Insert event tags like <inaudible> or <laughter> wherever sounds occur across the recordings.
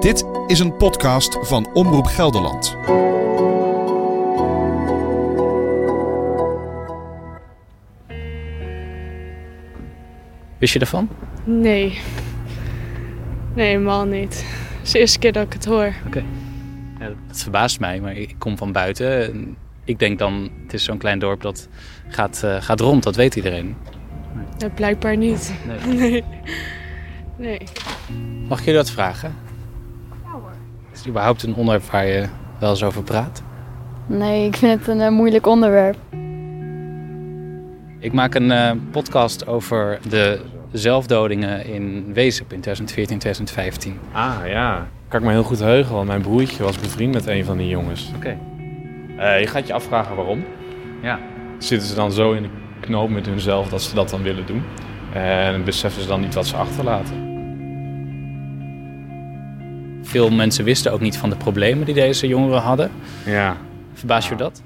Dit is een podcast van Omroep Gelderland. Wist je ervan? Nee. Nee, helemaal niet. Het is de eerste keer dat ik het hoor. Oké. Ja, dat verbaast mij, maar ik kom van buiten. en Ik denk dan, het is zo'n klein dorp dat gaat, eh, gaat rond, dat weet iedereen. Ja, blijkbaar niet. Nee. <laughs> Nee. Nee. Mag ik je dat vragen? Is het überhaupt een onderwerp waar je wel eens over praat? Nee, ik vind het een eh, moeilijk onderwerp. Ik maak een eh, podcast over de zelfdodingen in Wezep in 2014, 2015. Ah ja, kan ik me heel goed heugen, want mijn broertje was bevriend met een van die jongens. Oké. Eh, je gaat je afvragen waarom. Ja. Zitten ze dan zo in de knoop met hunzelf dat ze dat dan willen doen? En beseffen ze dan niet wat ze achterlaten? Veel mensen wisten ook niet van de problemen die deze jongeren hadden. Ja. Verbaas je dat?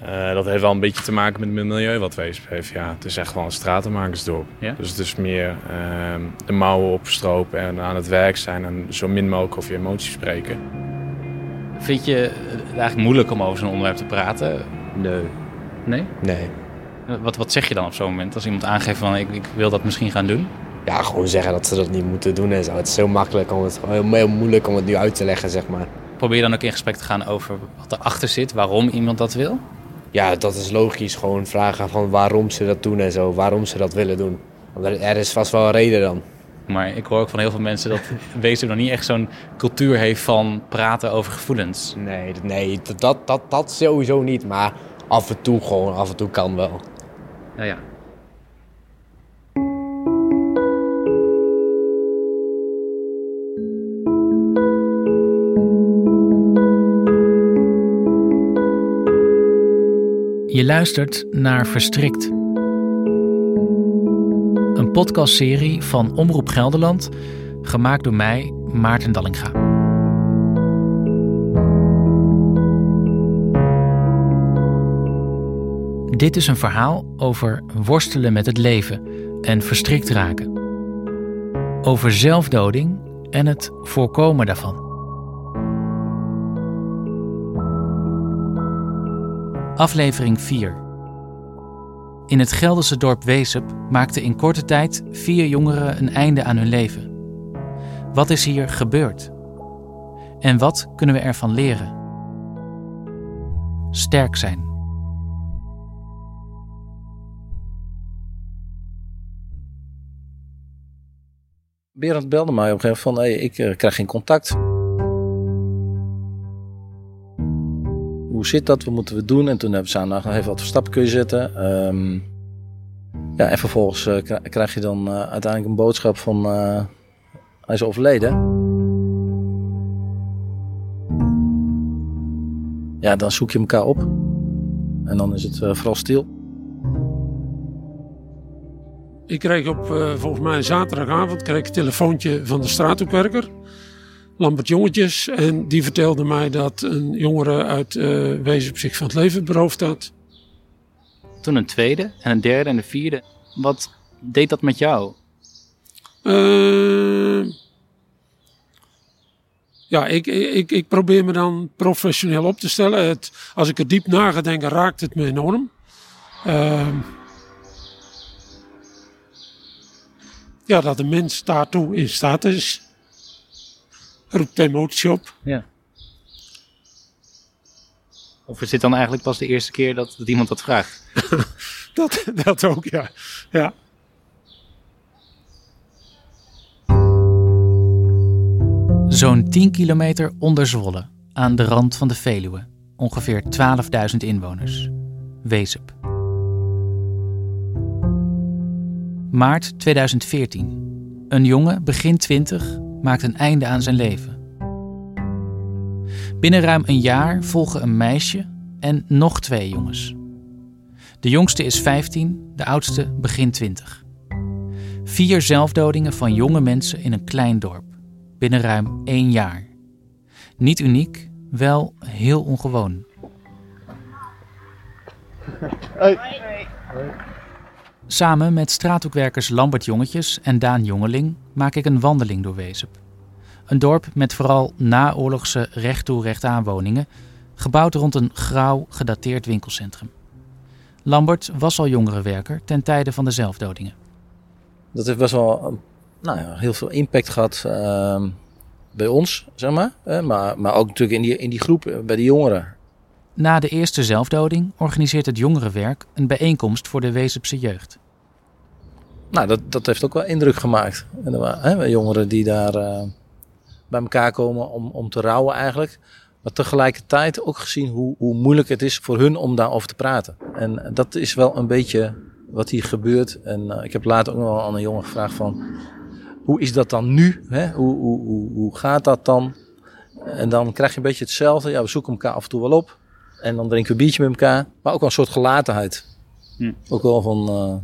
Eh, dat heeft wel een beetje te maken met het milieu wat Weesp heeft. Ja, het is echt gewoon een stratenmakersdorp. Ja? Dus het is meer ehm, de mouwen opstropen en aan het werk zijn en zo min mogelijk over je emoties spreken. Vind je het eigenlijk moeilijk om over zo'n onderwerp te praten? Nee. Nee? Nee. Wat, wat zeg je dan op zo'n moment als iemand aangeeft van ik, ik wil dat misschien gaan doen? Ja, gewoon zeggen dat ze dat niet moeten doen en zo. Het is zo makkelijk om het, heel, heel moeilijk om het nu uit te leggen, zeg maar. Probeer dan ook in gesprek te gaan over wat erachter zit, waarom iemand dat wil? Ja, dat is logisch. Gewoon vragen van waarom ze dat doen en zo. Waarom ze dat willen doen. Want er, is vast wel een reden dan. Maar ik hoor ook van heel veel mensen dat <laughs> Wezen nog niet echt zo'n cultuur heeft van praten over gevoelens. Nee, dat- nee dat, dat, dat, dat sowieso niet. Maar af en toe gewoon, af en toe kan wel. Ja, ja. Je luistert naar Verstrikt. Een podcastserie van Omroep Gelderland, gemaakt door mij, Maarten Dallinga. Dit is een verhaal over worstelen met het leven en verstrikt raken. Over zelfdoding en het voorkomen daarvan. Aflevering 4. In het Gelderse dorp Wezep maakten in korte tijd vier jongeren een einde aan hun leven. Wat is hier gebeurd? En wat kunnen we ervan leren? Sterk zijn. Berend belde mij op een gegeven moment van, hey, ik eh, krijg geen contact. Hoe zit dat? Wat moeten we doen? En toen hebben ze aan, nou, even wat voor stappen kun zetten. Ehm, ja, en vervolgens eh, kri- krijg je dan eh, uiteindelijk een boodschap van, eh, hij is overleden. Ja, dan zoek je elkaar op. En dan is het vooral stil. Ik kreeg op volgens mij zaterdagavond kreeg een telefoontje van de straathoekwerker, Lambert Jongetjes. En die vertelde mij dat een jongere uit eh Wezen zich van het leven beroofd had. Toen een tweede en een derde en een vierde. Wat deed dat met jou? Eh, ja, ik, ik, ik probeer me dan professioneel op te stellen. Het, als ik er diep na ga denken, raakt het me enorm. Ehm, ja, dat de mens daartoe in staat is. Roept emotie op. Ja. Of is dit dan eigenlijk pas de eerste keer dat, dat iemand dat vraagt? <laughs> Dat, dat ook, ja. ja. Zo'n 10 kilometer onder Zwolle, aan de rand van de Veluwe. Ongeveer 12.000 inwoners. Wezep. Maart 2014. Een jongen, begin 20, maakt een einde aan zijn leven. Binnen ruim een jaar volgen een meisje en nog twee jongens. De jongste is 15, de oudste begin 20. Vier zelfdodingen van jonge mensen in een klein dorp. Binnen ruim één jaar. Niet uniek, wel heel ongewoon. Samen met straathoekwerkers Lambert Jongetjes en Daan Jongeling maak ik een wandeling door Wezep. Een dorp met vooral naoorlogse recht toe woningen, gebouwd rond een grauw gedateerd winkelcentrum. Lambert was al jongerenwerker ten tijde van de zelfdodingen. Dat heeft best wel nou ja, heel veel impact gehad uh, bij ons, zeg maar. Maar, maar ook natuurlijk in die, in die groep, eh, bij de jongeren. Na de eerste zelfdoding organiseert het jongerenwerk een bijeenkomst voor de Wezepse jeugd. Nou, dat, dat heeft ook wel indruk gemaakt. En waren hè, jongeren die daar uh, bij elkaar komen om, om te rouwen eigenlijk. Maar tegelijkertijd ook gezien hoe, hoe moeilijk het is voor hun om daarover te praten. En dat is wel een beetje wat hier gebeurt. En uh, ik heb later ook nog wel aan een jongen gevraagd van... Hoe is dat dan nu? Hè? Hoe, hoe, hoe, hoe gaat dat dan? En dan krijg je een beetje hetzelfde. Ja, we zoeken elkaar af en toe wel op. En dan drinken we een biertje met elkaar. Maar ook wel een soort gelatenheid. Hm. Ook wel van... Uh,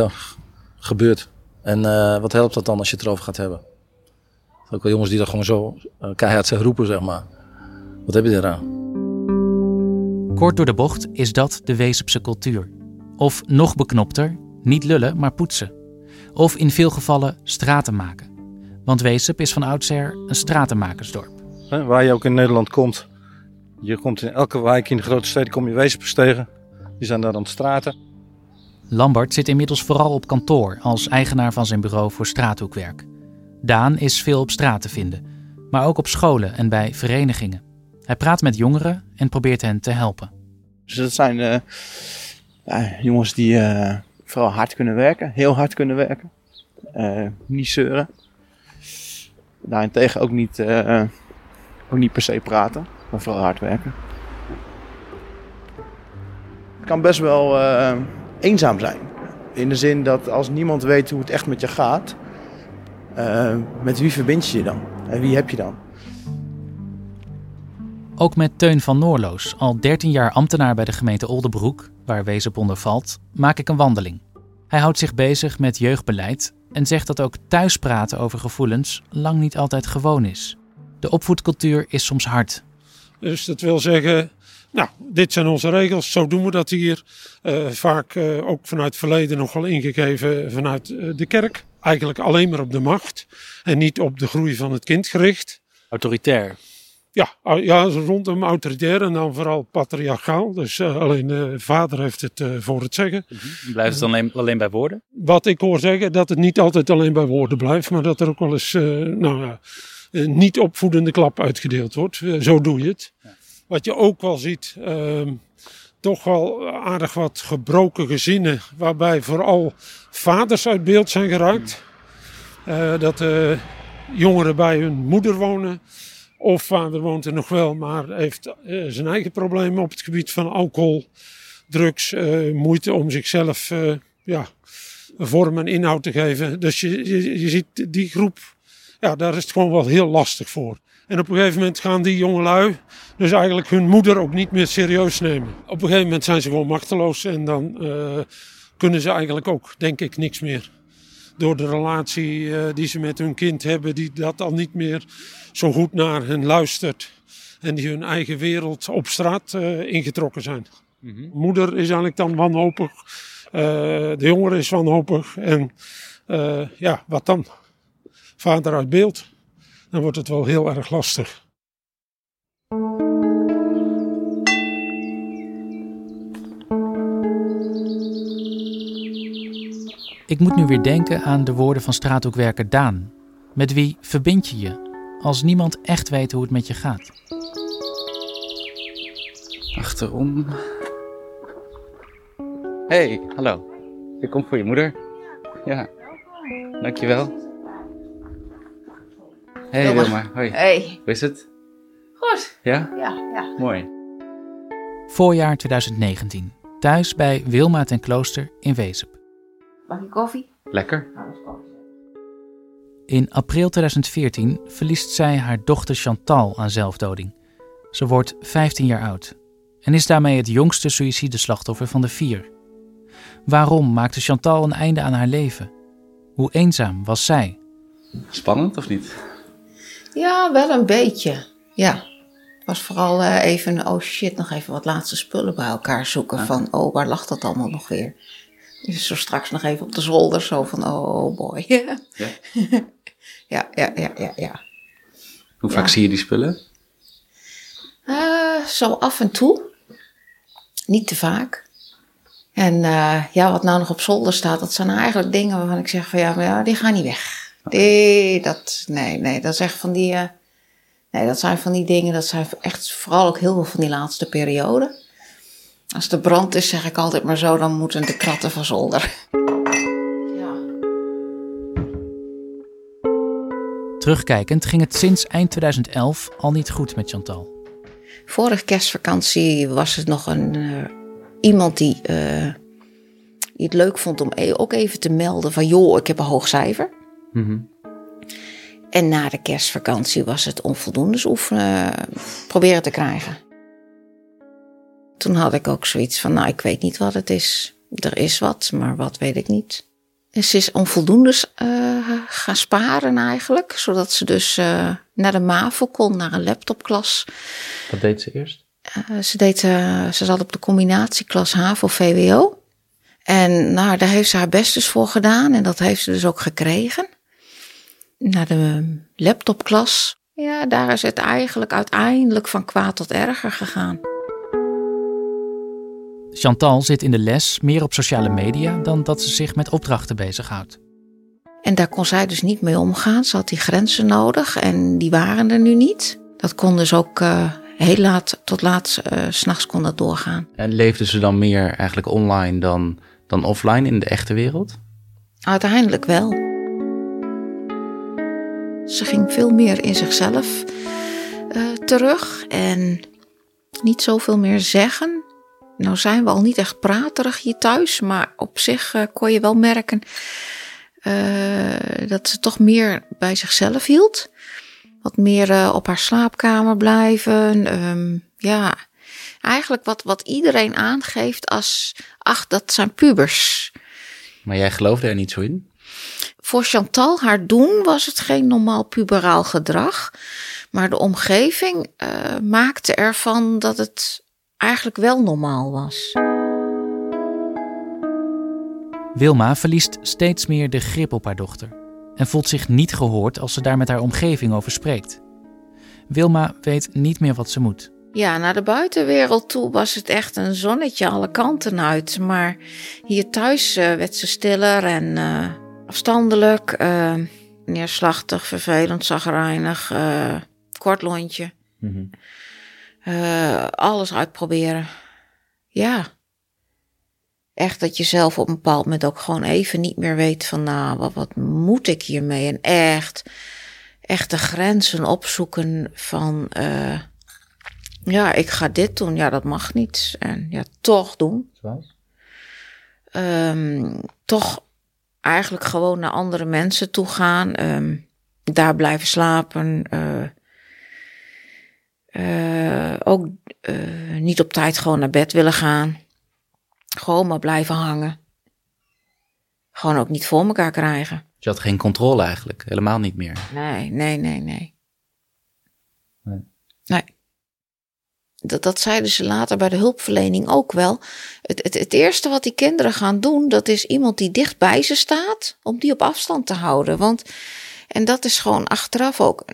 ja, gebeurt. En uh, wat helpt dat dan als je het erover gaat hebben? Ook wel jongens die dat gewoon zo uh, keihard zeggen roepen, zeg maar. Wat heb je eraan? Kort door de bocht is dat de Wezepse cultuur. Of nog beknopter, niet lullen, maar poetsen. Of in veel gevallen straten maken. Want Wezep is van oudsher een stratenmakersdorp. Waar je ook in Nederland komt. Je komt in elke wijk in de grote steden kom je Wezepers tegen. Die zijn daar aan het straten. Lambert zit inmiddels vooral op kantoor als eigenaar van zijn bureau voor straathoekwerk. Daan is veel op straat te vinden, maar ook op scholen en bij verenigingen. Hij praat met jongeren en probeert hen te helpen. Dus dat zijn uh, ja, jongens die uh, vooral hard kunnen werken, heel hard kunnen werken. Uh, niet zeuren. Daarentegen ook niet, ook niet per se praten, maar vooral hard werken. Het kan best wel eenzaam zijn. In de zin dat als niemand weet hoe het echt met je gaat, uh, met wie verbind je je dan? En wie heb je dan? Ook met Teun van Noorloos, al 13 jaar ambtenaar bij de gemeente Oldenbroek, waar Wezenp onder valt, maak ik een wandeling. Hij houdt zich bezig met jeugdbeleid en zegt dat ook thuis praten over gevoelens lang niet altijd gewoon is. De opvoedcultuur is soms hard. Dus dat wil zeggen, nou, dit zijn onze regels, zo doen we dat hier. Uh, vaak uh, ook vanuit het verleden nog wel ingegeven vanuit uh, de kerk. Eigenlijk alleen maar op de macht en niet op de groei van het kind gericht. Autoritair. Ja, ja rondom autoritair en dan vooral patriarchaal. Dus alleen de vader heeft het voor het zeggen. -hmm. Blijft het alleen, alleen, bij woorden? Wat ik hoor zeggen, dat het niet altijd alleen bij woorden blijft, maar dat er ook wel eens nou, niet opvoedende klap uitgedeeld wordt. zo doe je het. Wat je ook wel ziet, uh, toch wel aardig wat gebroken gezinnen, waarbij vooral vaders uit beeld zijn geraakt. Uh, dat uh, jongeren bij hun moeder wonen. Of vader woont er nog wel, maar heeft uh, zijn eigen problemen op het gebied van alcohol, drugs, moeite om zichzelf ja, vorm en inhoud te geven. Dus je, je, je ziet die groep, ja, daar is het gewoon wel heel lastig voor. En op een gegeven moment gaan die jongelui dus eigenlijk hun moeder ook niet meer serieus nemen. Op een gegeven moment zijn ze gewoon machteloos en dan uh, kunnen ze eigenlijk ook, denk ik, niks meer. Door de relatie uh, die ze met hun kind hebben, die dat al niet meer zo goed naar hen luistert. En die hun eigen wereld op straat uh, ingetrokken zijn. Mm -hmm. Moeder is eigenlijk dan wanhopig. de jongere is wanhopig. En ja, wat dan? Vader uit beeld dan wordt het wel heel erg lastig. Ik moet nu weer denken aan de woorden van straathoekwerker Daan. Met wie verbind je je als niemand echt weet hoe het met je gaat? Achterom. Hey, hallo. Ik kom voor je moeder. Ja, dankjewel. Hey Wilma. Wilma, hoi. Hey. Hoe is het? Goed. Ja? Ja, ja. Mooi. Voorjaar 2019. Thuis bij Wilma ten Klooster in Wezep. Mag je koffie? Lekker. In april 2014 verliest zij haar dochter Chantal aan zelfdoding. Ze wordt 15 jaar oud en is daarmee het jongste suïcideslachtoffer van de vier. Waarom maakte Chantal een einde aan haar leven? Hoe eenzaam was zij? Spannend of niet? Ja, wel een beetje. Ja. Het was vooral uh, even, oh shit, nog even wat laatste spullen bij elkaar zoeken. Ja. Van, oh, waar lag dat allemaal nog weer? Dus zo straks nog even op de zolder, zo van, oh boy. <laughs> Ja, ja, ja, ja, ja. ja. Hoe vaak Ja. zie je die spullen? Eh, zo af en toe. Niet te vaak. En eh, ja, wat nou nog op zolder staat, dat zijn eigenlijk dingen waarvan ik zeg van ja, maar ja, die gaan niet weg. Die, dat, nee, nee, dat is echt van die, eh, nee, dat zijn van die dingen, dat zijn echt vooral ook heel veel van die laatste periode. Als de brand is, zeg ik altijd maar zo, dan moeten de kratten van zolder. Terugkijkend ging het sinds eind 2011 al niet goed met Chantal. Vorige kerstvakantie was het nog een, eh, iemand die, eh, die het leuk vond om e- ook even te melden van joh, ik heb een hoog cijfer. Mhm. En na de kerstvakantie was het onvoldoendes oefenen proberen te krijgen. Toen had ik ook zoiets van, nou ik weet niet wat het is. Er is wat, maar wat weet ik niet. En ze is onvoldoendes eh, gaan sparen eigenlijk. Zodat ze dus eh, naar de MAVO kon, naar een laptopklas. Wat deed ze eerst? Eh, ze, deed, ze zat op de combinatieklas HAVO-VWO. En nou, daar heeft ze haar best dus voor gedaan. En dat heeft ze dus ook gekregen. Naar de laptopklas. Ja, daar is het eigenlijk uiteindelijk van kwaad tot erger gegaan. Chantal zit in de les meer op sociale media dan dat ze zich met opdrachten bezighoudt. En daar kon zij dus niet mee omgaan. Ze had die grenzen nodig en die waren er nu niet. Dat kon dus ook eh, heel laat, tot laat, eh, s s'nachts kon dat doorgaan. En leefde ze dan meer eigenlijk online dan, dan offline in de echte wereld? Uiteindelijk wel. Ze ging veel meer in zichzelf eh, terug en niet zoveel meer zeggen. Nou zijn we al niet echt praterig hier thuis, maar op zich eh, kon je wel merken eh, dat ze toch meer bij zichzelf hield. Wat meer op haar slaapkamer blijven. Ehm, ja, eigenlijk wat, wat iedereen aangeeft als, ach, dat zijn pubers. Maar jij geloofde er niet zo in? Voor Chantal, haar doen, was het geen normaal puberaal gedrag. Maar de omgeving eh, maakte ervan dat het eigenlijk wel normaal was. Wilma verliest steeds meer de grip op haar dochter en voelt zich niet gehoord als ze daar met haar omgeving over spreekt. Wilma weet niet meer wat ze moet. Ja, naar de buitenwereld toe was het echt een zonnetje alle kanten uit. Maar hier thuis eh, werd ze stiller en eh, afstandelijk, eh, neerslachtig, vervelend, zagrijnig, eh kort lontje. Eh, alles uitproberen. Ja. Echt dat je zelf op een bepaald moment ook gewoon even niet meer weet van, nou, wat, wat moet ik hiermee? En echt, echt de grenzen opzoeken van, ja, ik ga dit doen. Ja, dat mag niet. En ja, toch doen. Ehm, toch eigenlijk gewoon naar andere mensen toe gaan. ehm, daar blijven slapen. eh, eh, ook eh, niet op tijd gewoon naar bed willen gaan. Gewoon maar blijven hangen. Gewoon ook niet voor elkaar krijgen. Je had geen controle eigenlijk, helemaal niet meer. Nee, nee, nee, nee. Nee. Nee. Dat, dat zeiden ze later bij de hulpverlening ook wel. Het, het, het eerste wat die kinderen gaan doen, dat is iemand die dicht bij ze staat, om die op afstand te houden. Want, en dat is gewoon achteraf ook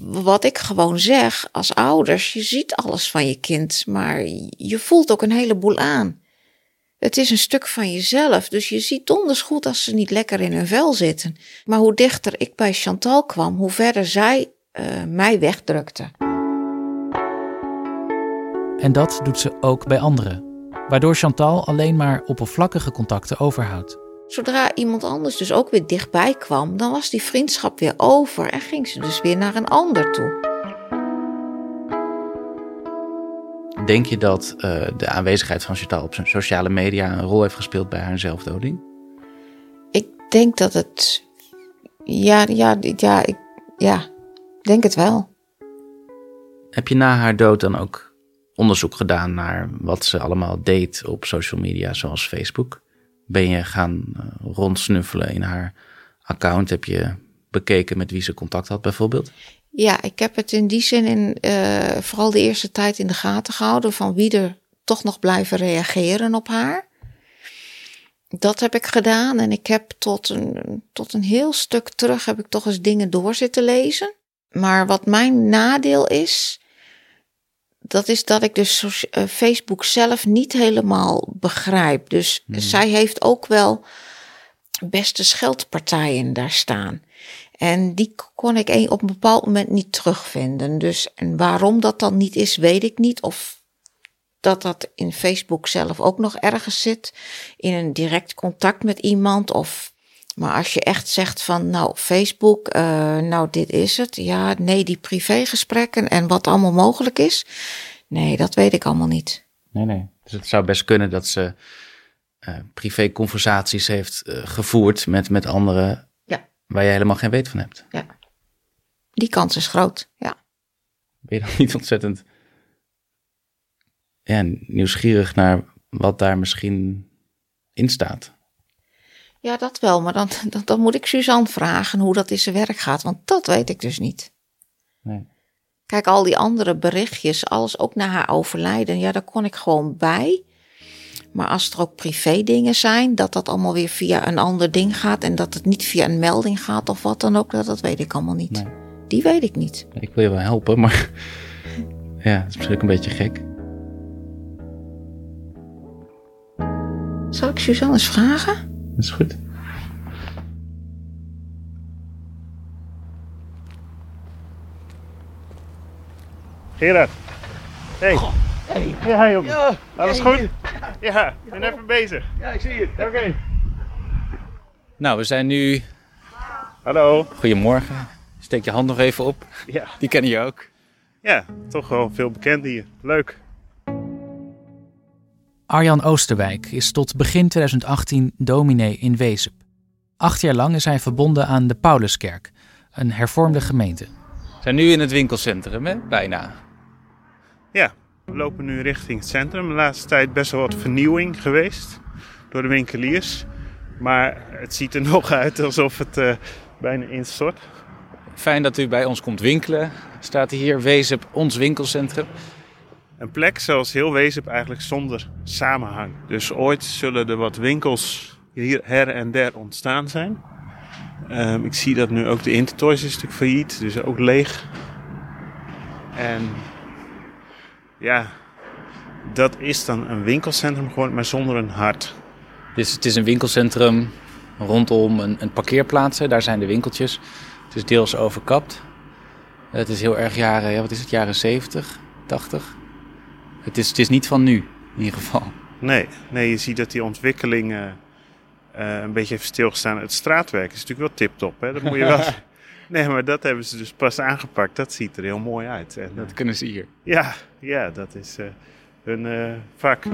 wat ik gewoon zeg als ouders. Je ziet alles van je kind, maar je voelt ook een heleboel aan. Het is een stuk van jezelf, dus je ziet donders goed als ze niet lekker in hun vel zitten. Maar hoe dichter ik bij Chantal kwam, hoe verder zij eh, mij wegdrukte. En dat doet ze ook bij anderen, waardoor Chantal alleen maar oppervlakkige contacten overhoudt. Zodra iemand anders dus ook weer dichtbij kwam, dan was die vriendschap weer over en ging ze dus weer naar een ander toe. Denk je dat eh, de aanwezigheid van Chantal op zijn sociale media een rol heeft gespeeld bij haar zelfdoding? Ik denk dat het. Ja, ja, ja, ik ja, denk het wel. Heb je na haar dood dan ook onderzoek gedaan naar wat ze allemaal deed op social media, zoals Facebook? Ben je gaan eh, rondsnuffelen in haar account? Heb je bekeken met wie ze contact had, bijvoorbeeld? Ja, ik heb het in die zin in, eh, vooral de eerste tijd in de gaten gehouden van wie er toch nog blijven reageren op haar. Dat heb ik gedaan en ik heb tot een, tot een heel stuk terug heb ik toch eens dingen door zitten lezen. maar wat mijn nadeel is, dat is dat ik dus eh, Facebook zelf niet helemaal begrijp. Dus zij heeft ook wel beste scheldpartijen daar staan. En die kon ik op een bepaald moment niet terugvinden. Dus en waarom dat dan niet is, weet ik niet. Of dat dat in Facebook zelf ook nog ergens zit. In een direct contact met iemand. Of, maar als je echt zegt van, nou, Facebook, eh, nou, dit is het. Ja, nee, die privégesprekken en wat allemaal mogelijk is. Nee, dat weet ik allemaal niet. Nee, nee. Dus het zou best kunnen dat ze eh privé-conversaties heeft eh, gevoerd met, met anderen Ja. waar je helemaal geen weet van hebt. Ja. Die kans is groot, ja. Ben je dan niet ontzettend ja, nieuwsgierig naar wat daar misschien in staat? Ja, dat wel. Maar dan, <laughs> dan, dan moet ik Suzanne vragen hoe dat in zijn werk gaat. Want dat weet ik dus niet. Nee. Kijk, al die andere berichtjes, alles ook na haar overlijden. Ja, daar kon ik gewoon bij. Maar als er ook privé dingen zijn, dat dat allemaal weer via een ander ding gaat. En dat het niet via een melding gaat of wat dan ook. Dat, dat weet ik allemaal niet. Nee. Die weet ik niet. Ik wil je wel helpen, maar <laughs> ja, het is misschien ook een beetje gek. Zal ik Suzanne eens vragen? Dat is goed. Gerard. Hey. Ja, jongen. Alles goed? Ja, ik ben even bezig. Ja, ik zie het. Oké. Nou, we zijn nu. Hallo. Goedemorgen. Steek je hand nog even op. Ja. Die kennen je ook. Ja, toch wel veel bekend hier. Leuk. Arjan Oosterwijk is tot begin 2018 dominee in Wezep. Acht jaar lang is hij verbonden aan de Pauluskerk, een hervormde gemeente. We zijn nu in het winkelcentrum, hè? Bijna. Ja, we lopen nu richting het centrum. De laatste tijd best wel wat vernieuwing geweest door de winkeliers. Maar het ziet er <laughs> nog uit alsof het eh, bijna instort. Fijn dat u bij ons komt winkelen. Staat hier Wezep, ons winkelcentrum. Een plek zoals heel Wezep eigenlijk zonder samenhang. Dus ooit zullen er wat winkels hier her en der ontstaan zijn. Ehm, ik zie dat nu ook de Intertoys is natuurlijk failliet, dus ook leeg. En ja, dat is dan een winkelcentrum geworden, maar zonder een hart. Dus het is een winkelcentrum rondom een, een parkeerplaats. Daar zijn de winkeltjes. Het is deels overkapt. Het is heel erg jaren, ja, wat is het, jaren 70, 80. Het is, het is niet van nu, in ieder geval. Nee, nee je ziet dat die ontwikkeling eh, eh, een beetje heeft stilgestaan. Het straatwerk is natuurlijk wel tip-top, hè? Dat moet je wel... <laughs> Nee, maar dat hebben ze dus pas aangepakt. Dat ziet er heel mooi uit. En, Dat kunnen ze hier. Ja, ja dat is eh, hun eh, vak.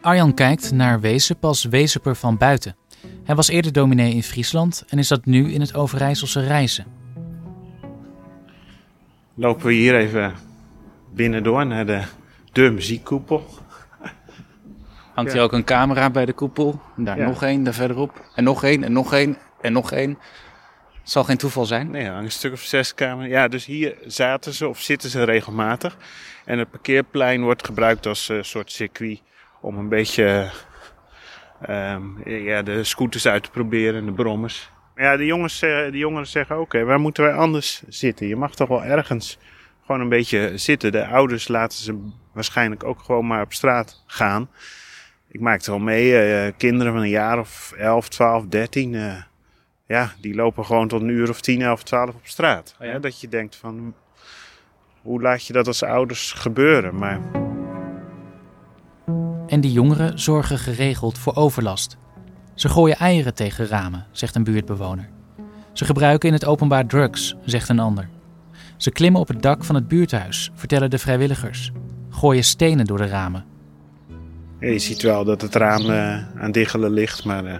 Arjan kijkt naar Wezep als Wezeper van buiten. Hij was eerder dominee in Friesland en is dat nu in het Overijsselse Reizen. Lopen we hier even binnendoor naar de, de muziekkoepel. Hangt Ja. hier ook een camera bij de koepel. En daar Ja. nog één, daar verderop. En nog één, en nog één, en nog één. Het zal geen toeval zijn. Nee, een stuk of zes kamers. Ja, dus hier zaten ze of zitten ze regelmatig. En het parkeerplein wordt gebruikt als eh, soort circuit om een beetje ehm, ja, de scooters uit te proberen en de brommers. Ja, de, jongens, eh, de jongeren zeggen: Oké, waar moeten wij anders zitten? Je mag toch wel ergens gewoon een beetje zitten. De ouders laten ze waarschijnlijk ook gewoon maar op straat gaan. Ik maak het wel mee, eh, kinderen van een jaar of 11, 12, 13. eh, ja, die lopen gewoon tot een uur of 10, 11, 12 op straat. Oh ja? Hè, dat je denkt van, hoe laat je dat als ouders gebeuren? Maar En die jongeren zorgen geregeld voor overlast. Ze gooien eieren tegen ramen, zegt een buurtbewoner. Ze gebruiken in het openbaar drugs, zegt een ander. Ze klimmen op het dak van het buurthuis, vertellen de vrijwilligers. Gooien stenen door de ramen. ja, je ziet wel dat het raam eh, aan diggelen ligt. Maar eh,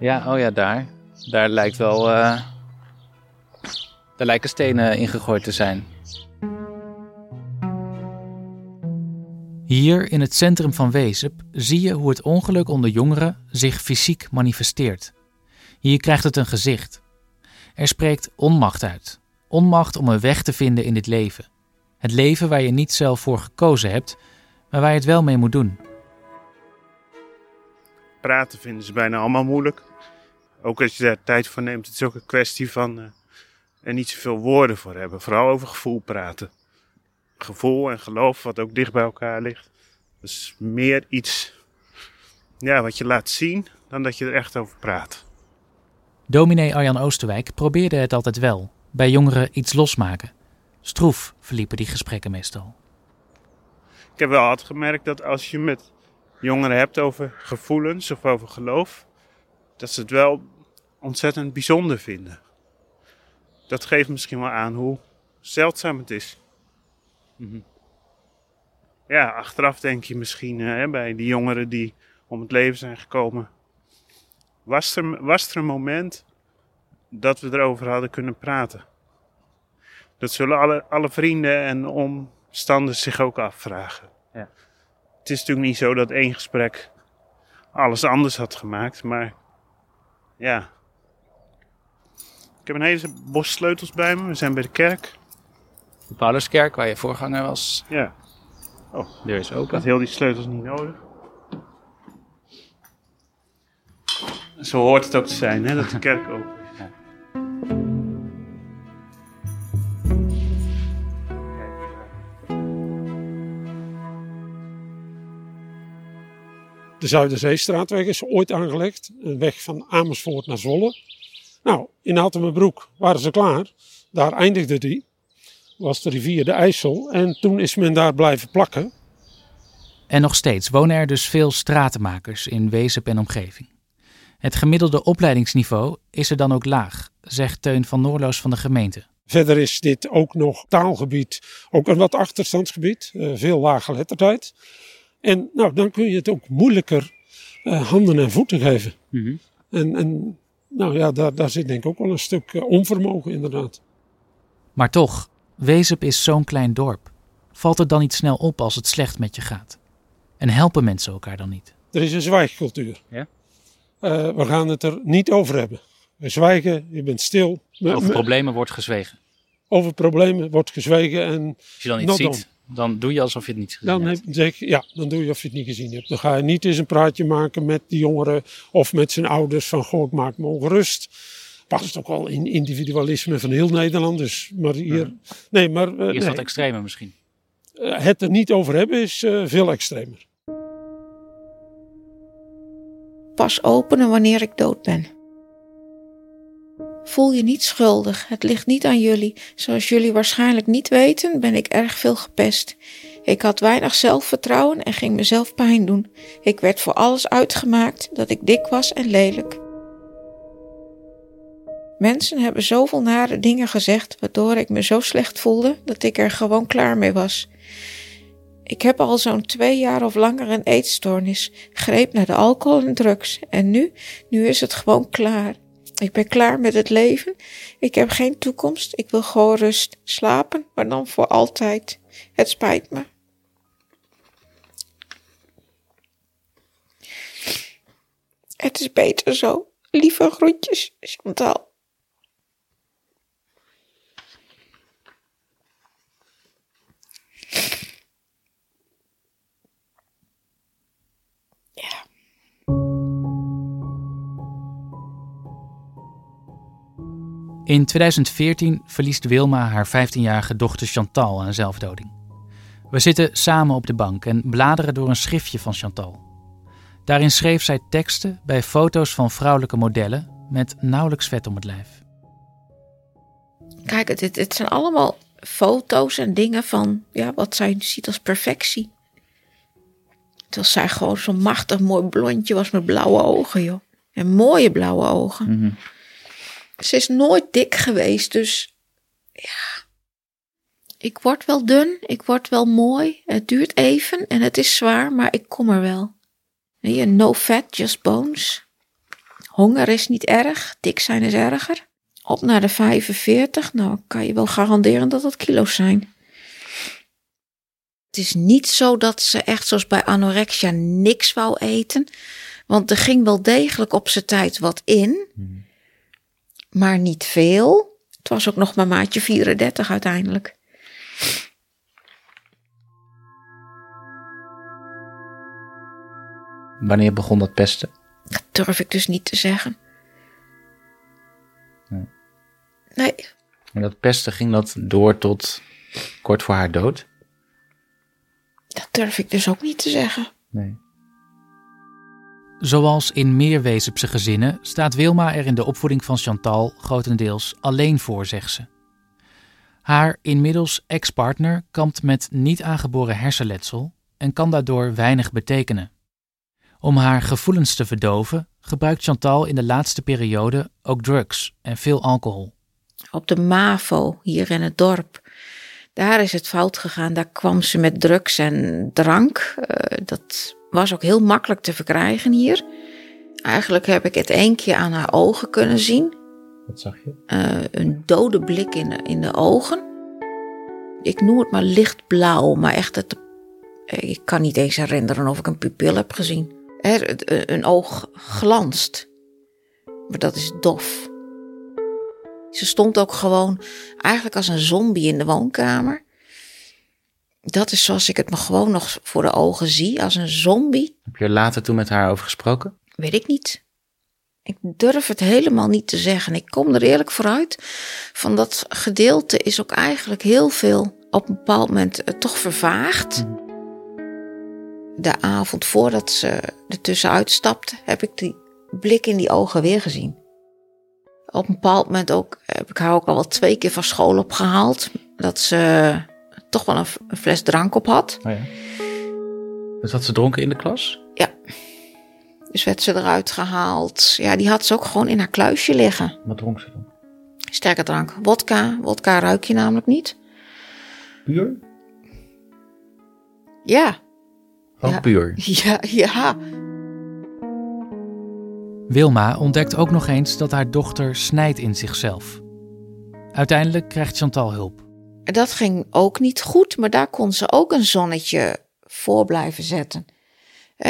Ja, oh ja, daar. Daar lijkt wel. eh daar lijken stenen ingegooid te zijn. Hier in het centrum van Wezep zie je hoe het ongeluk onder jongeren zich fysiek manifesteert. Hier krijgt het een gezicht. Er spreekt onmacht uit. Onmacht om een weg te vinden in dit leven. Het leven waar je niet zelf voor gekozen hebt, maar waar je het wel mee moet doen. praten vinden ze bijna allemaal moeilijk. ook als je daar tijd voor neemt, het is ook een kwestie van uh, er niet zoveel woorden voor hebben. Vooral over gevoel praten. Gevoel en geloof, wat ook dicht bij elkaar ligt. Dus meer iets ja, wat je laat zien dan dat je er echt over praat. Dominee Arjan Oosterwijk probeerde het altijd wel. Bij jongeren iets losmaken. Stroef verliepen die gesprekken meestal. Ik heb wel altijd gemerkt dat als je met jongeren hebt over gevoelens of over geloof, dat ze het wel ontzettend bijzonder vinden. Dat geeft misschien wel aan hoe zeldzaam het is. Mhm. Ja, achteraf denk je misschien hè, bij die jongeren die om het leven zijn gekomen. Was er, was er een moment dat we erover hadden kunnen praten? Dat zullen alle, alle vrienden en omstanders zich ook afvragen. Ja. Het is natuurlijk niet zo dat één gesprek alles anders had gemaakt, maar ja. Ik heb een hele bos sleutels bij me. We zijn bij de kerk. De Pauluskerk, waar je voorganger was. Ja. Oh, deur is open. Ik had heel die sleutels niet nodig. Zo hoort het ook te zijn, hè, dat de kerk open is. Ja. De Zuiderzeestraatweg is ooit aangelegd. Een weg van Amersfoort naar Zwolle. Nou, in Hattemerbroek waren ze klaar. Daar eindigde die. Was de rivier de IJssel. En toen is men daar blijven plakken. En nog steeds wonen er dus veel stratenmakers in Wezep en omgeving. Het gemiddelde opleidingsniveau is er dan ook laag, zegt Teun van Noorloos van de gemeente. Verder is dit ook nog taalgebied, ook een wat achterstandsgebied, eh, veel lage lettertijd. En nou, dan kun je het ook moeilijker uh, handen en voeten geven. Mhm. En, en nou ja, daar, daar zit denk ik ook wel een stuk uh, onvermogen inderdaad. Maar toch, Wezep is zo'n klein dorp. Valt het dan niet snel op als het slecht met je gaat? En helpen mensen elkaar dan niet? Er is een zwijgcultuur. Ja? Uh, we gaan het er niet over hebben. We zwijgen, je bent stil. Over problemen wordt gezwegen. Over problemen wordt gezwegen. En Als je dan niet ziet, dan doe je alsof je het niet gezien dan hebt. Heb, ja, dan doe je alsof je het niet gezien hebt. Dan ga je niet eens een praatje maken met die jongeren of met zijn ouders van goh, ik maak me ongerust. Past ook wel in individualisme van heel Nederland. Dus, maar hier, nee, maar, uh, hier is nee. wat extremer misschien. Uh, het er niet over hebben is uh, veel extremer. Pas openen wanneer ik dood ben. Voel je niet schuldig, het ligt niet aan jullie. Zoals jullie waarschijnlijk niet weten, ben ik erg veel gepest. Ik had weinig zelfvertrouwen en ging mezelf pijn doen. Ik werd voor alles uitgemaakt dat ik dik was en lelijk. Mensen hebben zoveel nare dingen gezegd, waardoor ik me zo slecht voelde dat ik er gewoon klaar mee was. Ik heb al zo'n twee jaar of langer een eetstoornis, greep naar de alcohol en drugs en nu, nu is het gewoon klaar. Ik ben klaar met het leven. Ik heb geen toekomst. Ik wil gewoon rust. Slapen, maar dan voor altijd. Het spijt me. Het is beter zo. Lieve groetjes, Chantal. In 2014 verliest Wilma haar 15-jarige dochter Chantal aan zelfdoding. We zitten samen op de bank en bladeren door een schriftje van Chantal. Daarin schreef zij teksten bij foto's van vrouwelijke modellen met nauwelijks vet om het lijf. Kijk, het, zijn allemaal foto's en dingen van ja, wat zij ziet als perfectie. Terwijl zij gewoon zo'n machtig mooi blondje was met blauwe ogen, joh. En mooie blauwe ogen. Mhm. Mm -hmm. Ze is nooit dik geweest, dus ja. Ik word wel dun, ik word wel mooi. Het duurt even en het is zwaar, maar ik kom er wel. Nee, no fat, just bones. Honger is niet erg, dik zijn is erger. Op naar de 45, nou kan je wel garanderen dat dat kilo's zijn. Het is niet zo dat ze echt zoals bij anorexia niks wou eten. Want er ging wel degelijk op zijn tijd wat in. Hmm. Maar niet veel. Het was ook nog maar maatje 34 uiteindelijk. Wanneer begon dat pesten? Dat durf ik dus niet te zeggen. Nee. En dat pesten ging dat door tot kort voor haar dood? Dat durf ik dus ook niet te zeggen. Nee. Zoals in meer Wezepse gezinnen staat Wilma er in de opvoeding van Chantal grotendeels alleen voor, zegt ze. Haar inmiddels ex-partner kampt met niet aangeboren hersenletsel en kan daardoor weinig betekenen. Om haar gevoelens te verdoven gebruikt Chantal in de laatste periode ook drugs en veel alcohol. Op de MAVO hier in het dorp. Daar is het fout gegaan. Daar kwam ze met drugs en drank. Uh, dat was ook heel makkelijk te verkrijgen hier. Eigenlijk heb ik het één keer aan haar ogen kunnen zien. Wat zag je? Uh, een dode blik in de, in de ogen. Ik noem het maar lichtblauw, maar echt, het, ik kan niet eens herinneren of ik een pupil heb gezien. Er, een oog glanst, maar dat is dof. Ze stond ook gewoon eigenlijk als een zombie in de woonkamer. Dat is zoals ik het me gewoon nog voor de ogen zie, als een zombie. Heb je er later toen met haar over gesproken? Weet ik niet. Ik durf het helemaal niet te zeggen. Ik kom er eerlijk vooruit. Van dat gedeelte is ook eigenlijk heel veel op een bepaald moment eh, toch vervaagd. Mhm. De avond voordat ze er tussenuit stapte, heb ik die blik in die ogen weer gezien. Op een bepaald moment ook, heb ik haar ook al wel twee keer van school opgehaald. Dat ze toch wel een, fles drank op had. Oh ja. Dus had ze dronken in de klas? Ja. Dus werd ze eruit gehaald. Ja, die had ze ook gewoon in haar kluisje liggen. Wat dronk ze dan? Sterke drank. Wodka. Wodka ruik je namelijk niet. Puur? Ja. Ook ja. puur? <laughs> Ja, ja. Wilma ontdekt ook nog eens dat haar dochter snijdt in zichzelf. Uiteindelijk krijgt Chantal hulp. Dat ging ook niet goed, maar daar kon ze ook een zonnetje voor blijven zetten.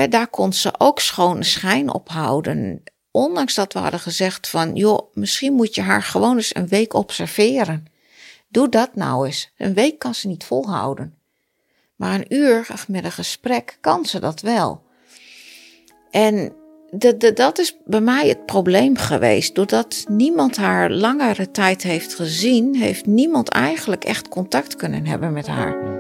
Daar kon ze ook schone schijn ophouden. Ondanks dat we hadden gezegd van, joh, misschien moet je haar gewoon eens een week observeren. Doe dat nou eens. Een week kan ze niet volhouden. Maar een uur met een gesprek kan ze dat wel. En dat is bij mij het probleem geweest. Doordat niemand haar langere tijd heeft gezien, heeft niemand eigenlijk echt contact kunnen hebben met haar.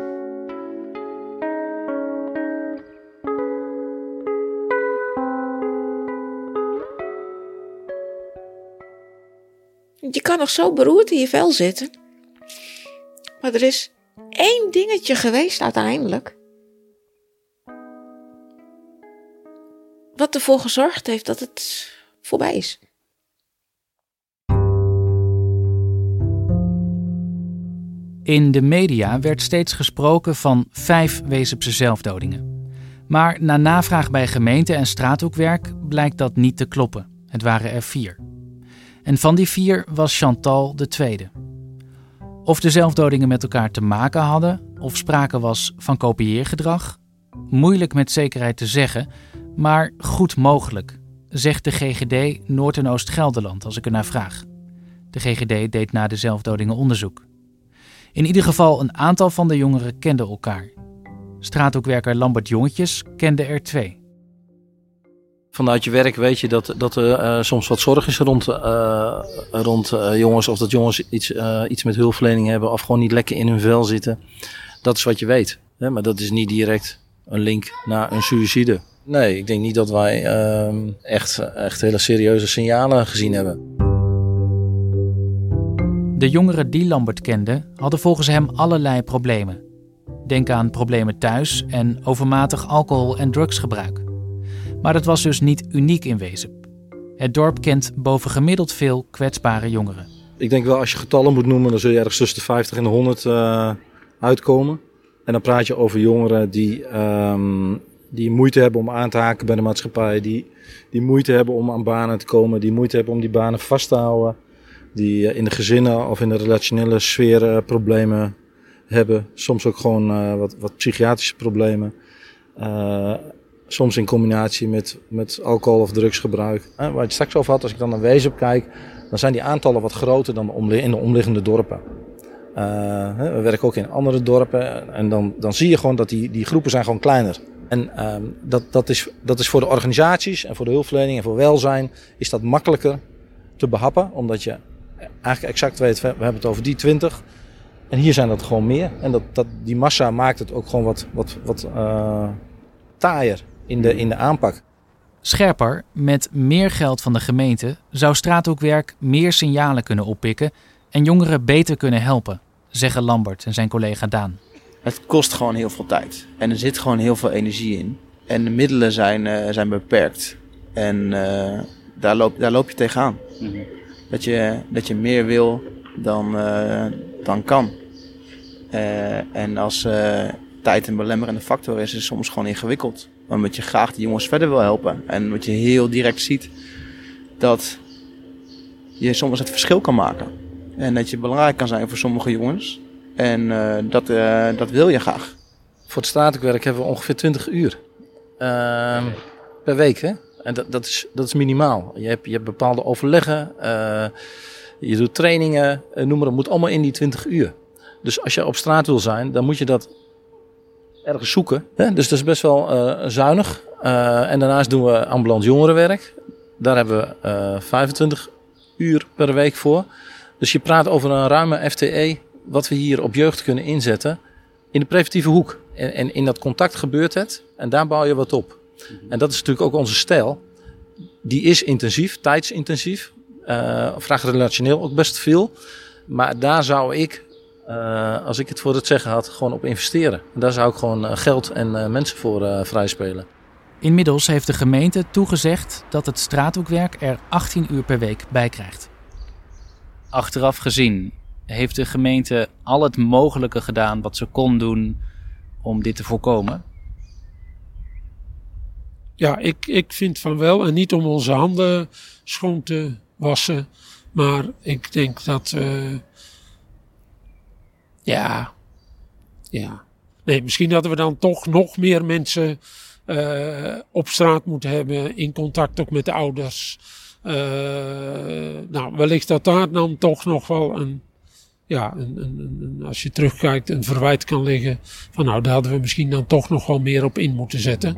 Je kan nog zo beroerd in je vel zitten. Maar er is één dingetje geweest uiteindelijk. Wat ervoor gezorgd heeft dat het voorbij is. In de media werd steeds gesproken van vijf Wezepse zelfdodingen. Maar na navraag bij gemeente en straathoekwerk blijkt dat niet te kloppen. Het waren er vier. En van die vier was Chantal de tweede. Of de zelfdodingen met elkaar te maken hadden, of sprake was van kopieergedrag, moeilijk met zekerheid te zeggen, maar goed mogelijk, zegt de GGD Noord- en Oost-Gelderland als ik ernaar vraag. De GGD deed na de zelfdodingen onderzoek. In ieder geval een aantal van de jongeren kenden elkaar. Straathoekwerker Lambert Jongetjes kende er twee. Vanuit je werk weet je dat, dat er uh, soms wat zorg is rond, uh, rond uh, jongens. Of dat jongens iets, iets met hulpverlening hebben of gewoon niet lekker in hun vel zitten. Dat is wat je weet. Hè? Maar dat is niet direct een link naar een suïcide. Nee, ik denk niet dat wij ehm, echt, echt hele serieuze signalen gezien hebben. De jongeren die Lambert kende hadden volgens hem allerlei problemen. Denk aan problemen thuis en overmatig alcohol- en drugsgebruik. Maar dat was dus niet uniek in Wezep. Het dorp kent bovengemiddeld veel kwetsbare jongeren. Ik denk wel als je getallen moet noemen, dan zul je ergens tussen de 50 en de 100 uh, uitkomen. En dan praat je over jongeren die, um, die moeite hebben om aan te haken bij de maatschappij. Die, die moeite hebben om aan banen te komen. Die moeite hebben om die banen vast te houden. Die uh, in de gezinnen of in de relationele sfeer uh, problemen hebben. Soms ook gewoon uh, wat, wat psychiatrische problemen. soms in combinatie met, met alcohol of drugsgebruik. waar je het straks over had, als ik dan naar Wezen kijk, dan zijn die aantallen wat groter dan in de omliggende dorpen. We werken ook in andere dorpen en dan, dan zie je gewoon dat die, die groepen zijn gewoon kleiner. En um, dat, dat, is, dat is voor de organisaties en voor de hulpverlening en voor welzijn is dat makkelijker te behappen. Omdat je eigenlijk exact weet, we hebben het over die 20. En hier zijn dat gewoon meer. En dat, dat, die massa maakt het ook gewoon wat, wat, wat uh, taaier in de, in de aanpak. Scherper, met meer geld van de gemeente zou straathoekwerk meer signalen kunnen oppikken en jongeren beter kunnen helpen, zeggen Lambert en zijn collega Daan. Het kost gewoon heel veel tijd en er zit gewoon heel veel energie in. En de middelen zijn, uh, zijn beperkt. En uh, daar, loop, daar loop je tegenaan. Mm -hmm. dat, je, dat je meer wil dan, uh, dan kan. en als tijd een belemmerende factor is, is het soms gewoon ingewikkeld. Omdat je graag de jongens verder wil helpen. En wat je heel direct ziet, dat je soms het verschil kan maken. En dat je belangrijk kan zijn voor sommige jongens. En uh, dat, uh, dat wil je graag. Voor het statelijk hebben we ongeveer 20 uur uh, per week. Hè? En dat, dat, is, dat is minimaal. Je hebt, je hebt bepaalde overleggen, uh, je doet trainingen, noem maar, dat moet allemaal in die 20 uur. Dus als je op straat wil zijn, dan moet je dat ergens zoeken. Hè? Dus dat is best wel uh, zuinig. Uh, en daarnaast doen we ambulant jongerenwerk. Daar hebben we 25 uur per week voor. Dus je praat over een ruime FTE, wat we hier op jeugd kunnen inzetten in de preventieve hoek. En, en in dat contact gebeurt het en daar bouw je wat op. En dat is natuurlijk ook onze stijl. Die is intensief, tijdsintensief. Uh, vraagt relationeel ook best veel. Maar daar zou ik, uh, als ik het voor het zeggen had, gewoon op investeren. En daar zou ik gewoon uh, geld en mensen voor vrijspelen. Inmiddels heeft de gemeente toegezegd dat het straathoekwerk er 18 uur per week bij krijgt. Achteraf gezien heeft de gemeente al het mogelijke gedaan wat ze kon doen om dit te voorkomen? Ja, ik, ik vind van wel. En niet om onze handen schoon te wassen. Maar ik denk dat. Uh, ja. Ja. Nee, misschien dat we dan toch nog meer mensen uh, op straat moeten hebben. In contact ook met de ouders. Uh, nou, wellicht dat daar dan toch nog wel een ja, als je terugkijkt, een verwijt kan liggen. Van nou, daar hadden we misschien dan toch nog wel meer op in moeten zetten.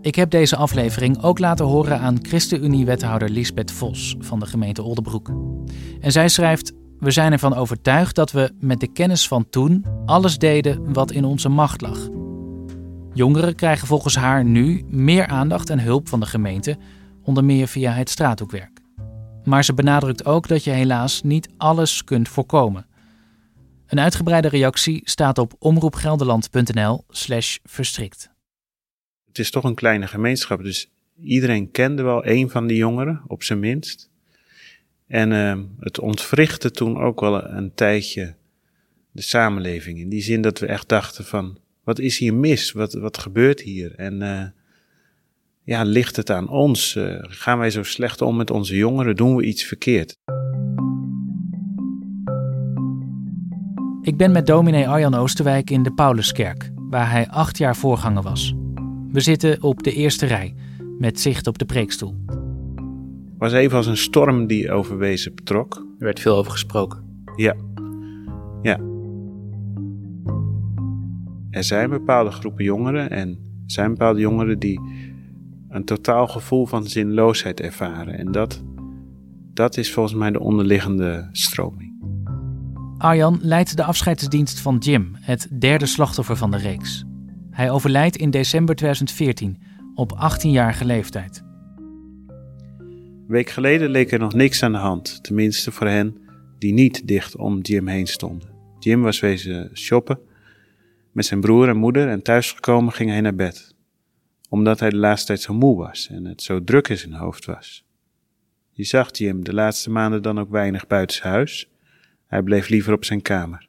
Ik heb deze aflevering ook laten horen aan ChristenUnie-wethouder Lisbeth Vos van de gemeente Oldenbroek. En zij schrijft: We zijn ervan overtuigd dat we met de kennis van toen alles deden wat in onze macht lag. Jongeren krijgen volgens haar nu meer aandacht en hulp van de gemeente, onder meer via het straathoekwerk. Maar ze benadrukt ook dat je helaas niet alles kunt voorkomen. Een uitgebreide reactie staat op omroepgelderland.nl/slash verstrikt. Het is toch een kleine gemeenschap, dus iedereen kende wel een van die jongeren, op zijn minst. En uh, het ontwrichtte toen ook wel een tijdje de samenleving. In die zin dat we echt dachten van, wat is hier mis? Wat, wat gebeurt hier? En uh, ja, ligt het aan ons? Uh, gaan wij zo slecht om met onze jongeren? Doen we iets verkeerd? Ik ben met dominee Arjan Oosterwijk in de Pauluskerk, waar hij acht jaar voorganger was. We zitten op de eerste rij, met zicht op de preekstoel. Het was even als een storm die over Wezen betrok. Er werd veel over gesproken. Ja, ja. Er zijn bepaalde groepen jongeren en er zijn bepaalde jongeren die een totaal gevoel van zinloosheid ervaren. En dat, dat is volgens mij de onderliggende stroming. Arjan leidt de afscheidsdienst van Jim, het derde slachtoffer van de reeks. Hij overlijdt in december 2014 op 18-jarige leeftijd. Een week geleden leek er nog niks aan de hand, tenminste voor hen die niet dicht om Jim heen stonden. Jim was wezen shoppen met zijn broer en moeder en thuisgekomen ging hij naar bed omdat hij de laatste tijd zo moe was en het zo druk in zijn hoofd was. Je zag Jim de laatste maanden dan ook weinig buiten huis. Hij bleef liever op zijn kamer.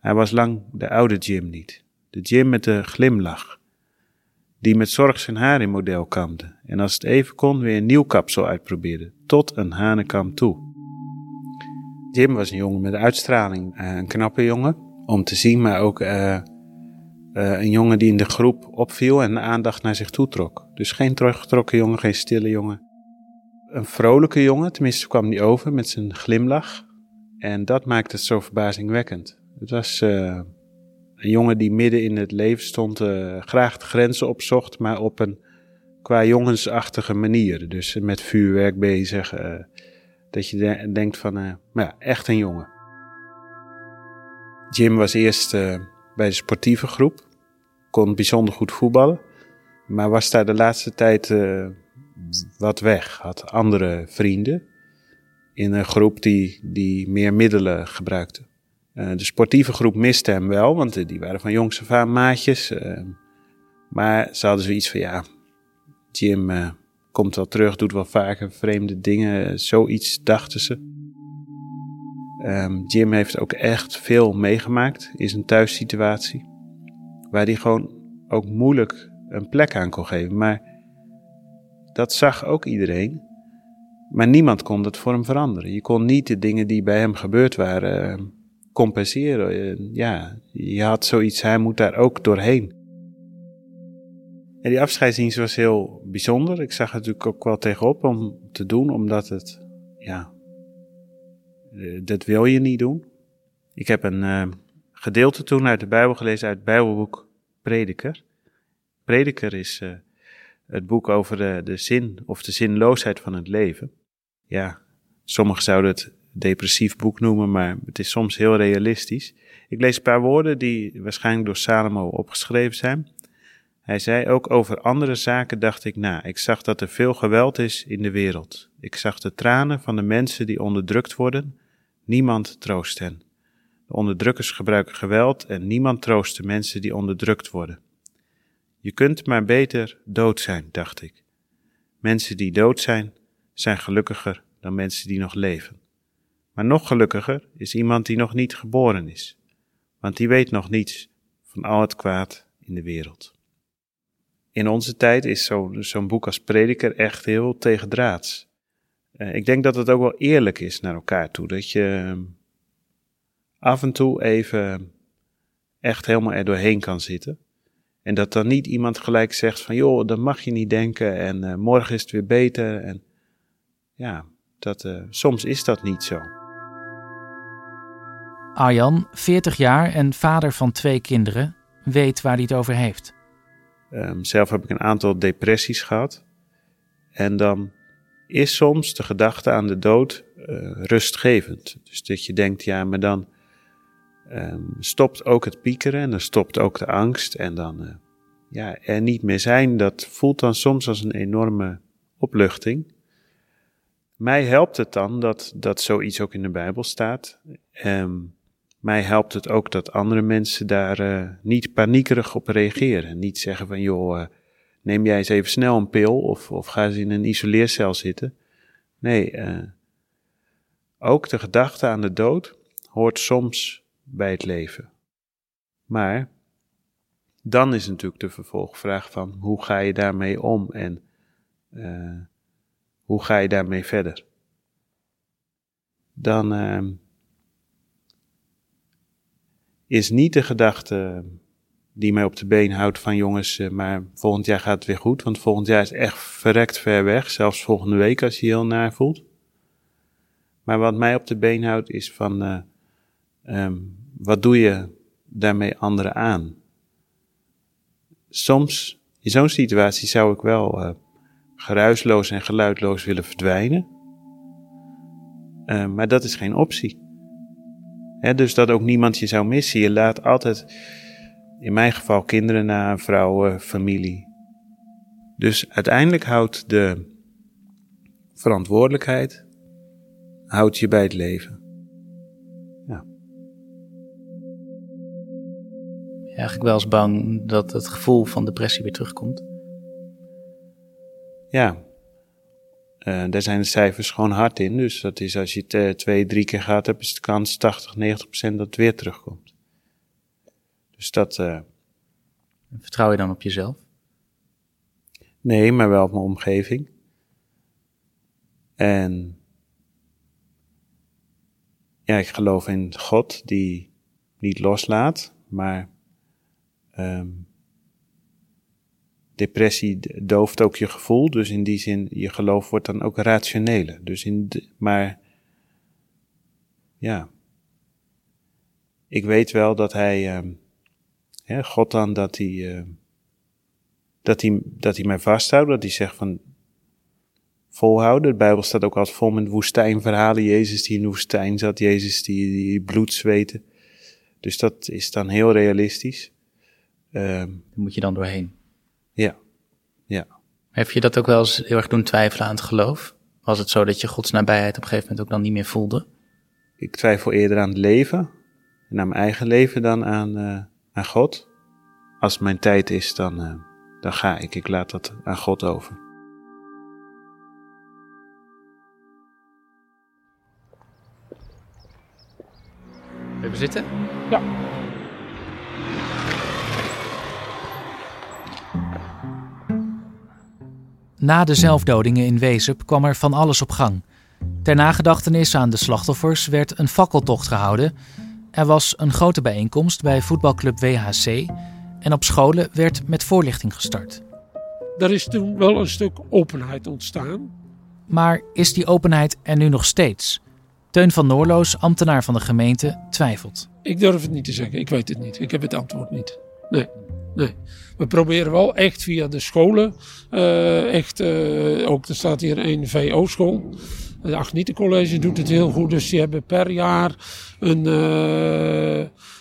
Hij was lang de oude Jim niet, de Jim met de glimlach, die met zorg zijn haar in model kamde en als het even kon weer een nieuw kapsel uitprobeerde, tot een hanekam toe. Jim was een jongen met uitstraling, eh, een knappe jongen, om te zien, maar ook uh, uh, een jongen die in de groep opviel en aandacht naar zich toe trok. Dus geen teruggetrokken jongen, geen stille jongen. Een vrolijke jongen, tenminste kwam die over met zijn glimlach. En dat maakte het zo verbazingwekkend. Het was uh, een jongen die midden in het leven stond, uh, graag de grenzen opzocht, maar op een qua jongensachtige manier. Dus met vuurwerk bezig. Dat je de denkt van, ja, echt een jongen. Jim was eerst bij de sportieve groep. Kon bijzonder goed voetballen. Maar was daar de laatste tijd wat weg. Had andere vrienden. In een groep die, die meer middelen gebruikte. de sportieve groep miste hem wel, want die waren van jongs af maatjes. maar ze hadden zoiets van, ja, Jim komt wel terug, doet wel vaker vreemde dingen. Zoiets dachten ze. Um, Jim heeft ook echt veel meegemaakt in zijn thuissituatie. Waar hij gewoon ook moeilijk een plek aan kon geven. Maar dat zag ook iedereen. Maar niemand kon dat voor hem veranderen. Je kon niet de dingen die bij hem gebeurd waren uh, compenseren. Ja, je had zoiets, hij moet daar ook doorheen. En die afscheidsdienst was heel bijzonder. Ik zag er natuurlijk ook wel tegenop om te doen, omdat het, ja, dat wil je niet doen. Ik heb een uh, gedeelte toen uit de Bijbel gelezen uit het Bijbelboek Prediker. Prediker is uh, het boek over de, de zin of de zinloosheid van het leven. Ja, sommigen zouden het depressief boek noemen, maar het is soms heel realistisch. Ik lees een paar woorden die waarschijnlijk door Salomo opgeschreven zijn. Hij zei ook over andere zaken dacht ik na. Ik zag dat er veel geweld is in de wereld. Ik zag de tranen van de mensen die onderdrukt worden. Niemand troost hen. De onderdrukkers gebruiken geweld en niemand troost de mensen die onderdrukt worden. Je kunt maar beter dood zijn, dacht ik. Mensen die dood zijn, zijn gelukkiger dan mensen die nog leven. Maar nog gelukkiger is iemand die nog niet geboren is, want die weet nog niets van al het kwaad in de wereld in onze tijd is zo'n boek als Prediker echt heel tegendraads. Uh, ik denk dat het ook wel eerlijk is naar elkaar toe. Dat je ehm, af en toe even echt helemaal er doorheen kan zitten. En dat dan niet iemand gelijk zegt van joh, dat mag je niet denken en uh, morgen is het weer beter. En ja, dat, uh, soms is dat niet zo. Arjan, 40 jaar en vader van twee kinderen, weet waar hij het over heeft. Um, zelf heb ik een aantal depressies gehad. En dan is soms de gedachte aan de dood uh, rustgevend. Dus dat je denkt, ja, maar dan um, stopt ook het piekeren en dan stopt ook de angst. En dan uh, ja, er niet meer zijn, dat voelt dan soms als een enorme opluchting. Mij helpt het dan dat, dat zoiets ook in de Bijbel staat. Um, mij helpt het ook dat andere mensen daar uh, niet paniekerig op reageren. Niet zeggen van, joh, neem jij eens even snel een pil of, of ga eens in een isoleercel zitten. Nee, uh, ook de gedachte aan de dood hoort soms bij het leven. Maar dan is natuurlijk de vervolgvraag van, hoe ga je daarmee om en hoe ga je daarmee verder? Dan ehm, is niet de gedachte die mij op de been houdt van jongens, eh, maar volgend jaar gaat het weer goed. Want volgend jaar is echt verrekt ver weg, zelfs volgende week als je heel naar voelt. Maar wat mij op de been houdt is van, uh, um, wat doe je daarmee anderen aan? Soms, in zo'n situatie zou ik wel uh, geruisloos en geluidloos willen verdwijnen. Uh, maar dat is geen optie dus dat ook niemand je zou missen. Je laat altijd, in mijn geval, kinderen na, vrouwen, familie. Dus uiteindelijk houdt de verantwoordelijkheid houdt je bij het leven. Ja. Eigenlijk wel eens bang dat het gevoel van depressie weer terugkomt. Ja, uh, daar zijn de cijfers gewoon hard in. Dus dat is als je het twee, drie keer gaat hebt, is de kans 80, 90 procent dat het weer terugkomt. Dus dat. Uh, Vertrouw je dan op jezelf? Nee, maar wel op mijn omgeving. En ja, ik geloof in God die niet loslaat, maar um, depressie dooft ook je gevoel. Dus in die zin, je geloof wordt dan ook rationeler. Dus in maar ja, ik weet wel dat hij, uh, hè, God dan, dat hij uh, dat hij, dat hij mij vasthoudt, dat hij zegt van volhouden. De Bijbel staat ook altijd vol met woestijnverhalen. Jezus die in de woestijn zat, Jezus die, die bloed zweette. Dus dat is dan heel realistisch. Ehm, Daar moet je dan doorheen. Ja, ja. Heb je dat ook wel eens heel erg doen twijfelen aan het geloof? Was het zo dat je Gods nabijheid op een gegeven moment ook dan niet meer voelde? Ik twijfel eerder aan het leven en aan mijn eigen leven dan aan, uh, aan God. Als het mijn tijd is, dan, uh, dan ga ik. Ik laat dat aan God over. Even zitten? Ja. Na de zelfdodingen in Wezep kwam er van alles op gang. Ter nagedachtenis aan de slachtoffers werd een fakkeltocht gehouden. Er was een grote bijeenkomst bij voetbalclub WHC en op scholen werd met voorlichting gestart. Er is toen wel een stuk openheid ontstaan. Maar is die openheid er nu nog steeds? Teun van Noorloos, ambtenaar van de gemeente, twijfelt. Ik durf het niet te zeggen, ik weet het niet. Ik heb het antwoord niet. Nee, nee. We proberen wel echt via de scholen, uh, echt, uh, ook er staat hier een VO-school. De Agnieten College doet het heel goed, dus die hebben per jaar een, uh,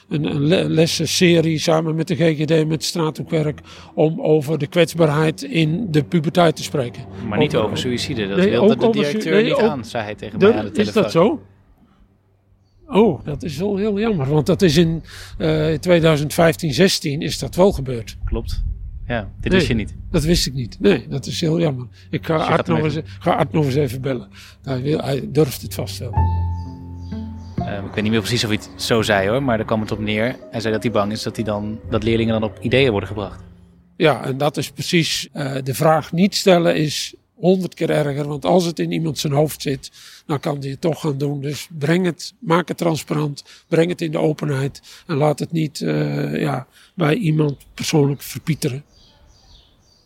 een, een lessenserie samen met de GGD, met straathoekwerk, om over de kwetsbaarheid in de puberteit te spreken. Maar niet over, over suïcide, dat nee, wilde de directeur nee, niet ook, aan, zei hij tegen mij aan de telefoon. Is dat zo? Oh, dat is wel heel jammer, want dat is in uh, 2015, 16 is dat wel gebeurd. Klopt. Ja, dit nee, wist je niet. Dat wist ik niet. Nee, dat is heel jammer. Ik ga, Dus Art nog, eens, ga Art nog eens even bellen. Hij, wil, hij durft het vast wel. Eh, ik weet niet meer precies of hij het zo zei hoor, maar daar kwam het op neer. Hij zei dat hij bang is dat, hij dan, dat leerlingen dan op ideeën worden gebracht. Ja, en dat is precies eh, de vraag niet stellen is honderd keer erger. Want als het in iemand zijn hoofd zit, dan kan hij het toch gaan doen. Dus breng het, maak het transparant, breng het in de openheid. En laat het niet eh, ja, bij iemand persoonlijk verpieteren.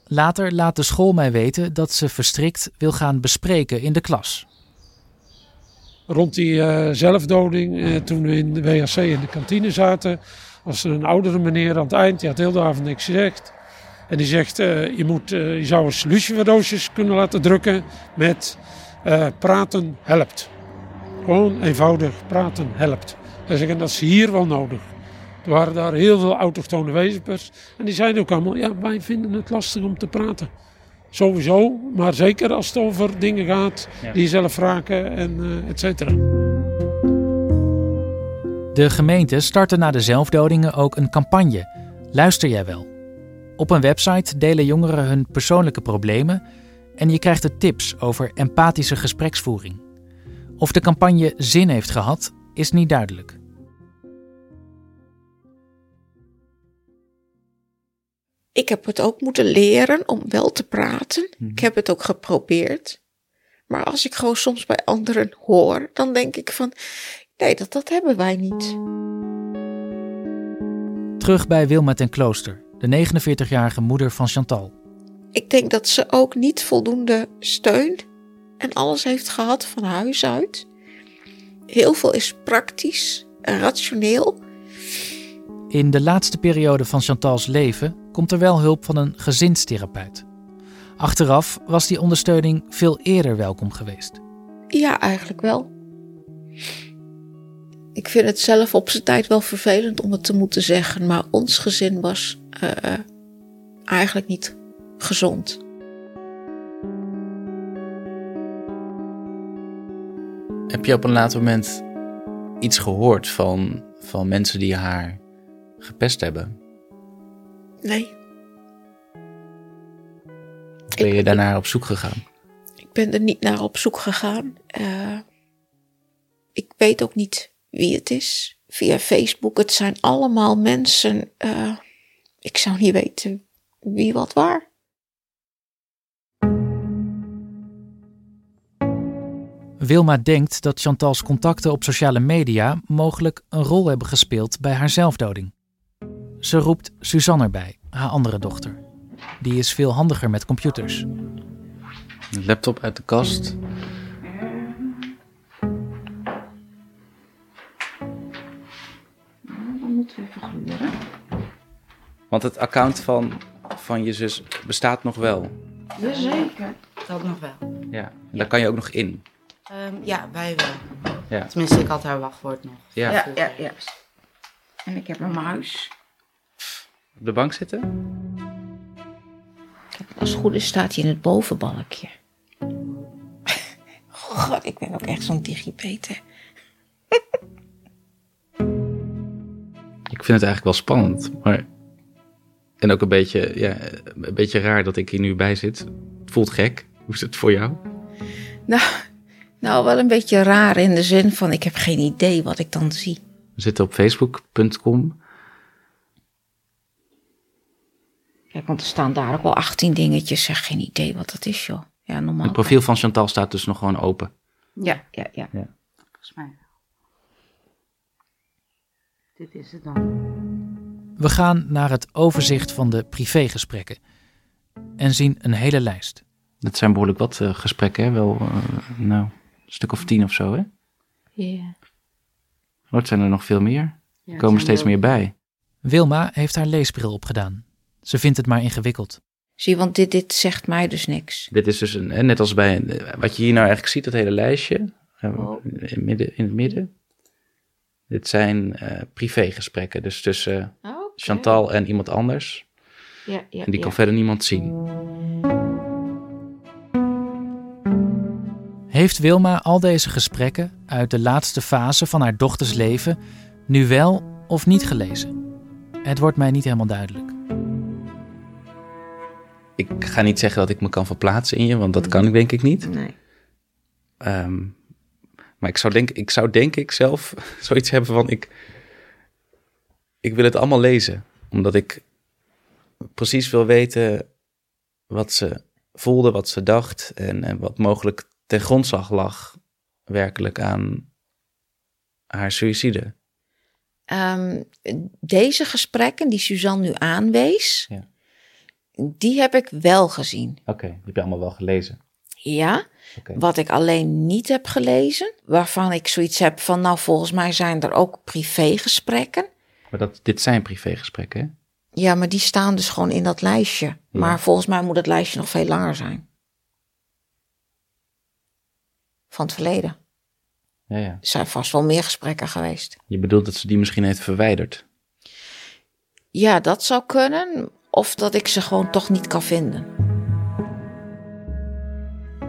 Later laat de school mij weten dat ze verstrikt wil gaan bespreken in de klas. Rond die eh, zelfdoding, eh, toen we in de WHC in de kantine zaten, was er een oudere meneer aan het eind. Die had heel de avond niks gezegd. En die zegt, eh, je, moet, je zou eens luciferdoosjes kunnen laten drukken met praten helpt. Gewoon eenvoudig praten helpt. Dat is hier wel nodig. Er waren daar heel veel autochtone wezepers. En die zeiden ook allemaal, ja, wij vinden het lastig om te praten. Sowieso, maar zeker als het over dingen gaat Ja. die je zelf raken en eh et cetera. De gemeente startte na de zelfdodingen ook een campagne. Luister jij wel? Op een website delen jongeren hun persoonlijke problemen en je krijgt er tips over empathische gespreksvoering. Of de campagne zin heeft gehad, is niet duidelijk. Ik heb het ook moeten leren om wel te praten. Ik heb het ook geprobeerd. Maar als ik gewoon soms bij anderen hoor, dan denk ik van, nee, dat, dat hebben wij niet. Terug bij Wilma ten Klooster, de 49-jarige moeder van Chantal. Ik denk dat ze ook niet voldoende steun en alles heeft gehad van huis uit. Heel veel is praktisch en rationeel. In de laatste periode van Chantals leven komt er wel hulp van een gezinstherapeut. Achteraf was die ondersteuning veel eerder welkom geweest. Ja, eigenlijk wel. Ik vind het zelf op zijn tijd wel vervelend om het te moeten zeggen, maar ons gezin was eh, eigenlijk niet gezond. Heb je op een later moment iets gehoord van, van mensen die haar gepest hebben? Nee, Ben je daarnaar op zoek gegaan? ik ben er niet naar op zoek gegaan. Eh, ik weet ook niet wie het is. Via Facebook, het zijn allemaal mensen. eh, ik zou niet weten wie wat waar. Wilma denkt dat Chantals contacten op sociale media mogelijk een rol hebben gespeeld bij haar zelfdoding. Ze roept Suzanne erbij, haar andere dochter. Die is veel handiger met computers. Een laptop uit de kast. Dan moeten we even gluren. Want het account van, van je zus bestaat nog wel. Zeker. Dat nog wel. Ja. En daar kan je ook nog in. Ehm, ja, wij wel. Ja. Tenminste, ik had haar wachtwoord nog. Ja. ja, ja, ja. En ik heb een muis. Op de bank zitten? Als het goed is staat hij in het bovenbalkje. <laughs> God, ik ben ook echt zo'n digipeter. <laughs> Ik vind het eigenlijk wel spannend, maar... En ook een beetje, ja, een beetje raar dat ik hier nu bij zit. Het voelt gek. Hoe is het voor jou? Nou, nou, wel een beetje raar in de zin van ik heb geen idee wat ik dan zie. We zitten op facebook.com. Kijk, want er staan daar ook wel 18 dingetjes. Zeg, geen idee wat dat is, joh. Ja, normaal. Het profiel van Chantal staat dus nog gewoon open. Ja, ja, ja. Ja. Volgens mij wel. Dit is het dan. We gaan naar het overzicht van de privégesprekken en zien een hele lijst. Dat zijn behoorlijk wat eh, gesprekken, hè? Wel, eh, nou, een stuk of tien of zo, hè? Ja. Wat zijn er nog veel meer? Ja, er komen steeds wel- meer bij. Wilma heeft haar leesbril opgedaan. Ze vindt het maar ingewikkeld. Zie want dit, dit zegt mij dus niks. Dit is dus een, hè, net als bij, een- wat je hier nou eigenlijk ziet, dat hele lijstje. Oh. in, het midden, in het midden. Dit zijn eh, privégesprekken, dus tussen Oh, oké. Chantal en iemand anders. Ja, ja, en die kan verder niemand zien. Heeft Wilma al deze gesprekken uit de laatste fase van haar dochters leven nu wel of niet gelezen? Het wordt mij niet helemaal duidelijk. Ik ga niet zeggen dat ik me kan verplaatsen in je, want dat kan ik denk ik niet. Nee. Ehm, maar ik zou, denk, ik zou denk ik zelf <laughs> zoiets hebben van ik, ik wil het allemaal lezen. Omdat ik precies wil weten wat ze voelde, wat ze dacht en, en wat mogelijk ten grondslag lag werkelijk aan haar suïcide. Ehm, deze gesprekken die Suzanne nu aanwees, Ja. Die heb ik wel gezien. Oké, die heb je allemaal wel gelezen. Ja, wat ik alleen niet heb gelezen, waarvan ik zoiets heb van, nou volgens mij zijn er ook privégesprekken. Maar dat, dit zijn privégesprekken, hè? Ja, maar die staan dus gewoon in dat lijstje. Maar volgens mij moet het lijstje nog veel langer zijn. Van het verleden. Ja, ja. Er zijn vast wel meer gesprekken geweest. Je bedoelt dat ze die misschien heeft verwijderd. Ja, dat zou kunnen. Of dat ik ze gewoon toch niet kan vinden.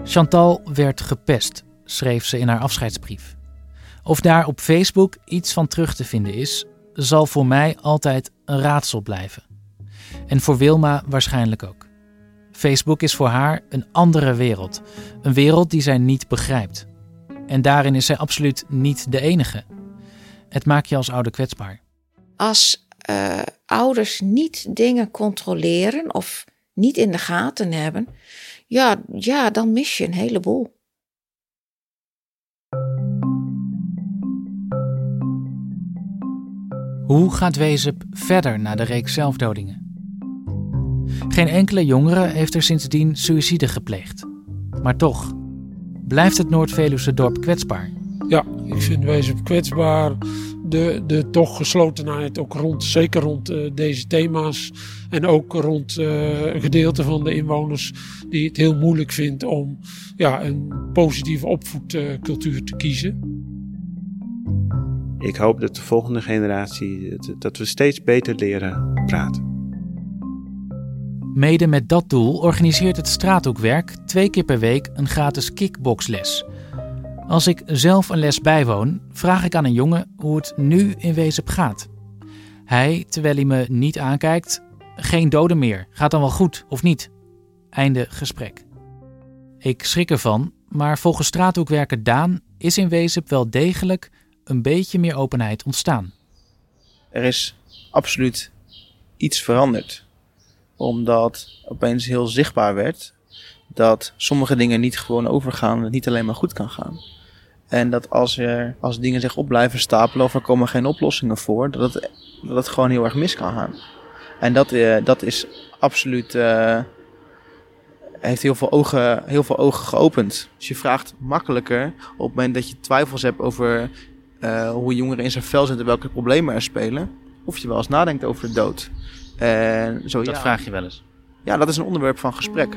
Chantal werd gepest, schreef ze in haar afscheidsbrief. Of daar op Facebook iets van terug te vinden is, zal voor mij altijd een raadsel blijven. En voor Wilma waarschijnlijk ook. Facebook is voor haar een andere wereld. Een wereld die zij niet begrijpt. En daarin is zij absoluut niet de enige. Het maakt je als ouder kwetsbaar. Als eh, ouders niet dingen controleren of niet in de gaten hebben, ja, ja, dan mis je een heleboel. Hoe gaat Wezep verder na de reeks zelfdodingen? Geen enkele jongere heeft er sindsdien suïcide gepleegd. Maar toch, blijft het Noord-Veluwse dorp kwetsbaar? Ja, ik vind wezen kwetsbaar. De, de toch geslotenheid, ook rond, zeker rond eh, deze thema's. En ook rond eh, een gedeelte van de inwoners die het heel moeilijk vindt om ja, een positieve opvoedcultuur te kiezen. Ik hoop dat de volgende generatie, dat, dat we steeds beter leren praten. Mede met dat doel organiseert het straathoekwerk twee keer per week een gratis kickboxles. Als ik zelf een les bijwoon, vraag ik aan een jongen hoe het nu in Wezep gaat. Hij, terwijl hij me niet aankijkt, geen doden meer, gaat dan wel goed of niet? Einde gesprek. Ik schrik ervan, maar volgens straathoekwerker Daan is in Wezep wel degelijk een beetje meer openheid ontstaan. Er is absoluut iets veranderd. Omdat opeens heel zichtbaar werd dat sommige dingen niet gewoon overgaan, het niet alleen maar goed kan gaan. En dat als, er, als dingen zich op blijven stapelen of er komen geen oplossingen voor, dat het, dat het gewoon heel erg mis kan gaan. En dat, eh, dat is absoluut. eh, heeft heel veel, ogen, heel veel ogen geopend. Dus je vraagt makkelijker op het moment dat je twijfels hebt over eh, hoe jongeren in zijn vel zitten, welke problemen er spelen. Of je wel eens nadenkt over de dood. En zo, Dat ja. vraag je wel eens. ja, dat is een onderwerp van gesprek.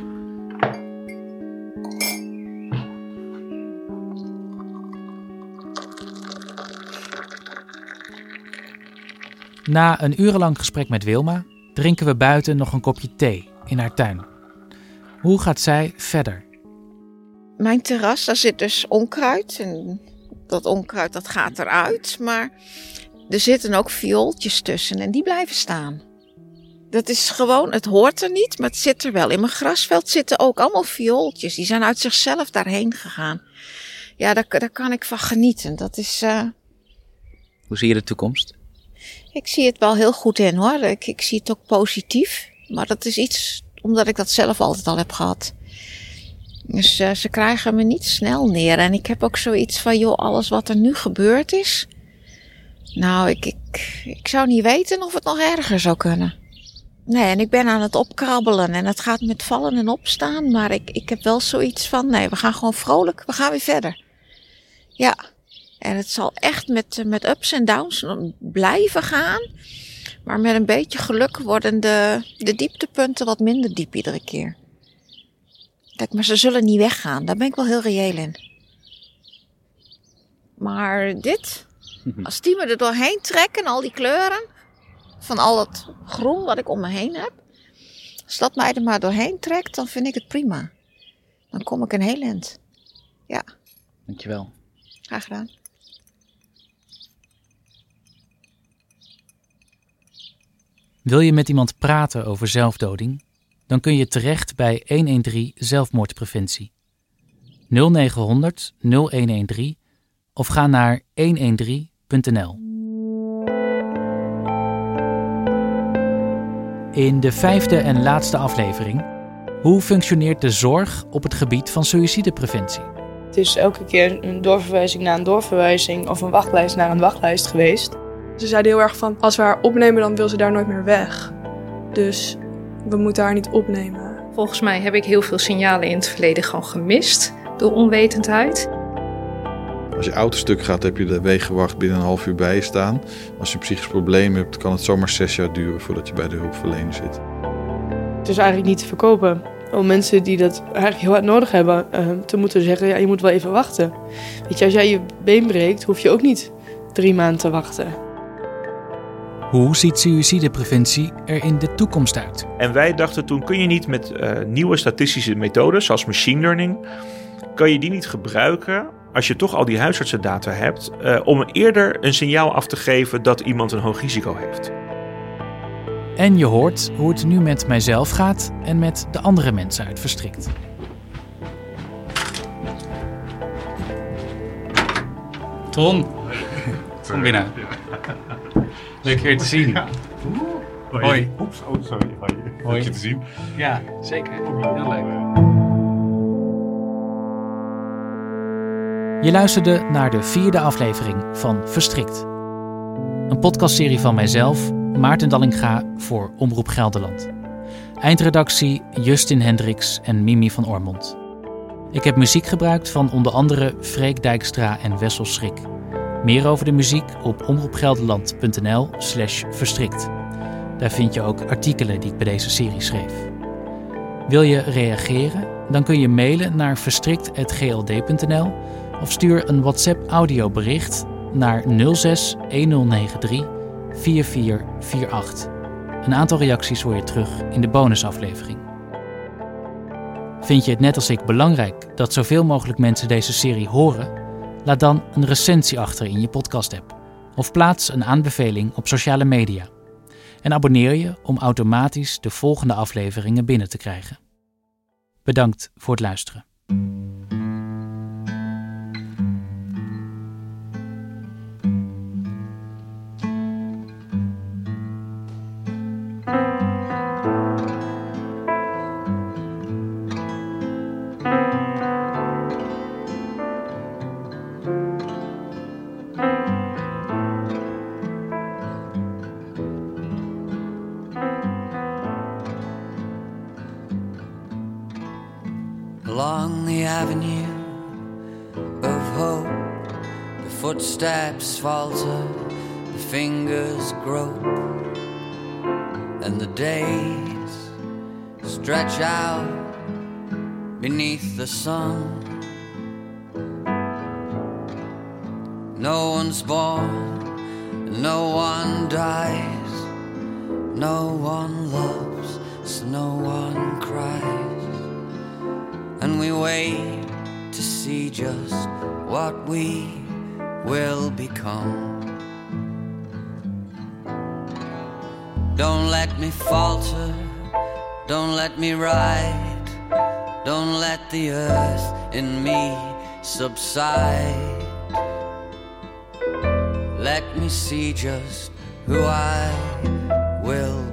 Na een urenlang gesprek met Wilma drinken we buiten nog een kopje thee in haar tuin. Hoe gaat zij verder? Mijn terras, daar zit dus onkruid. En dat onkruid dat gaat eruit. Maar er zitten ook viooltjes tussen en die blijven staan. Dat is gewoon, het hoort er niet, maar het zit er wel. In mijn grasveld zitten ook allemaal viooltjes. Die zijn uit zichzelf daarheen gegaan. Ja, daar, daar kan ik van genieten. Dat is. Uh... Hoe zie je de toekomst? Ik zie het wel heel goed in hoor. Ik, ik zie het ook positief. Maar dat is iets omdat ik dat zelf altijd al heb gehad. Dus uh, ze krijgen me niet snel neer. En ik heb ook zoiets van, joh, alles wat er nu gebeurd is. Nou, ik, ik, ik zou niet weten of het nog erger zou kunnen. Nee, en ik ben aan het opkrabbelen en het gaat met vallen en opstaan. Maar ik, ik heb wel zoiets van, nee, we gaan gewoon vrolijk, we gaan weer verder. Ja, en het zal echt met, met ups en downs blijven gaan. Maar met een beetje geluk worden de, de dieptepunten wat minder diep iedere keer. Kijk, maar ze zullen niet weggaan. Daar ben ik wel heel reëel in. Maar dit, <laughs> als die me er doorheen trekken, al die kleuren, van al dat groen wat ik om me heen heb. Als dat mij er maar doorheen trekt, dan vind ik het prima. Dan kom ik een heel eind. Ja. Dankjewel. Graag gedaan. Wil je met iemand praten over zelfdoding? Dan kun je terecht bij 113 zelfmoordpreventie. 0900 0113 of ga naar 113.nl. In de vijfde en laatste aflevering. Hoe functioneert de zorg op het gebied van suïcidepreventie? Het is elke keer een doorverwijzing naar een doorverwijzing of een wachtlijst naar een wachtlijst geweest. Ze zeiden heel erg van, als we haar opnemen dan wil ze daar nooit meer weg. Dus we moeten haar niet opnemen. Volgens mij heb ik heel veel signalen in het verleden gewoon gemist door onwetendheid. Als je auto stuk gaat, heb je de wegenwacht binnen een half uur bij je staan. Als je een psychisch probleem hebt, kan het zomaar zes jaar duren voordat je bij de hulpverlener zit. Het is eigenlijk niet te verkopen om mensen die dat eigenlijk heel hard nodig hebben uh, te moeten zeggen: ja, je moet wel even wachten. Weet je, als jij je been breekt, hoef je ook niet drie maanden te wachten. Hoe ziet suïcidepreventie er in de toekomst uit? En wij dachten toen: kun je niet met uh, nieuwe statistische methodes, zoals machine learning, kan je die niet gebruiken als je toch al die huisartsendata hebt, uh, om eerder een signaal af te geven dat iemand een hoog risico heeft. En je hoort hoe het nu met mijzelf gaat en met de andere mensen uit Verstrikt. Ton, kom binnen. Leuk je te zien. Hoi. Hoi. Oeps, oh sorry. Hoi. Hoi. Leuk je te zien. Ja, zeker. Heel leuk. Je luisterde naar de vierde aflevering van Verstrikt. Een podcastserie van mijzelf, Maarten Dallinga voor Omroep Gelderland. Eindredactie Justin Hendricks en Mimi van Ormond. Ik heb muziek gebruikt van onder andere Freek Dijkstra en Wessel Schrik. Meer over de muziek op omroepgelderland.nl slash verstrikt. Daar vind je ook artikelen die ik bij deze serie schreef. Wil je reageren? Dan kun je mailen naar verstrikt.gld.nl of stuur een WhatsApp audiobericht naar 06 1093 4448. Een aantal reacties hoor je terug in de bonusaflevering. Vind je het net als ik belangrijk dat zoveel mogelijk mensen deze serie horen? Laat dan een recensie achter in je podcast-app of plaats een aanbeveling op sociale media. En abonneer je om automatisch de volgende afleveringen binnen te krijgen. Bedankt voor het luisteren. Footsteps falter, the fingers grope, and the days stretch out beneath the sun. No one's born, no one dies, no one loves, so no one cries. And we wait to see just what we will become. Don't let me falter, don't let me ride, don't let the earth in me subside. Let me see just who I will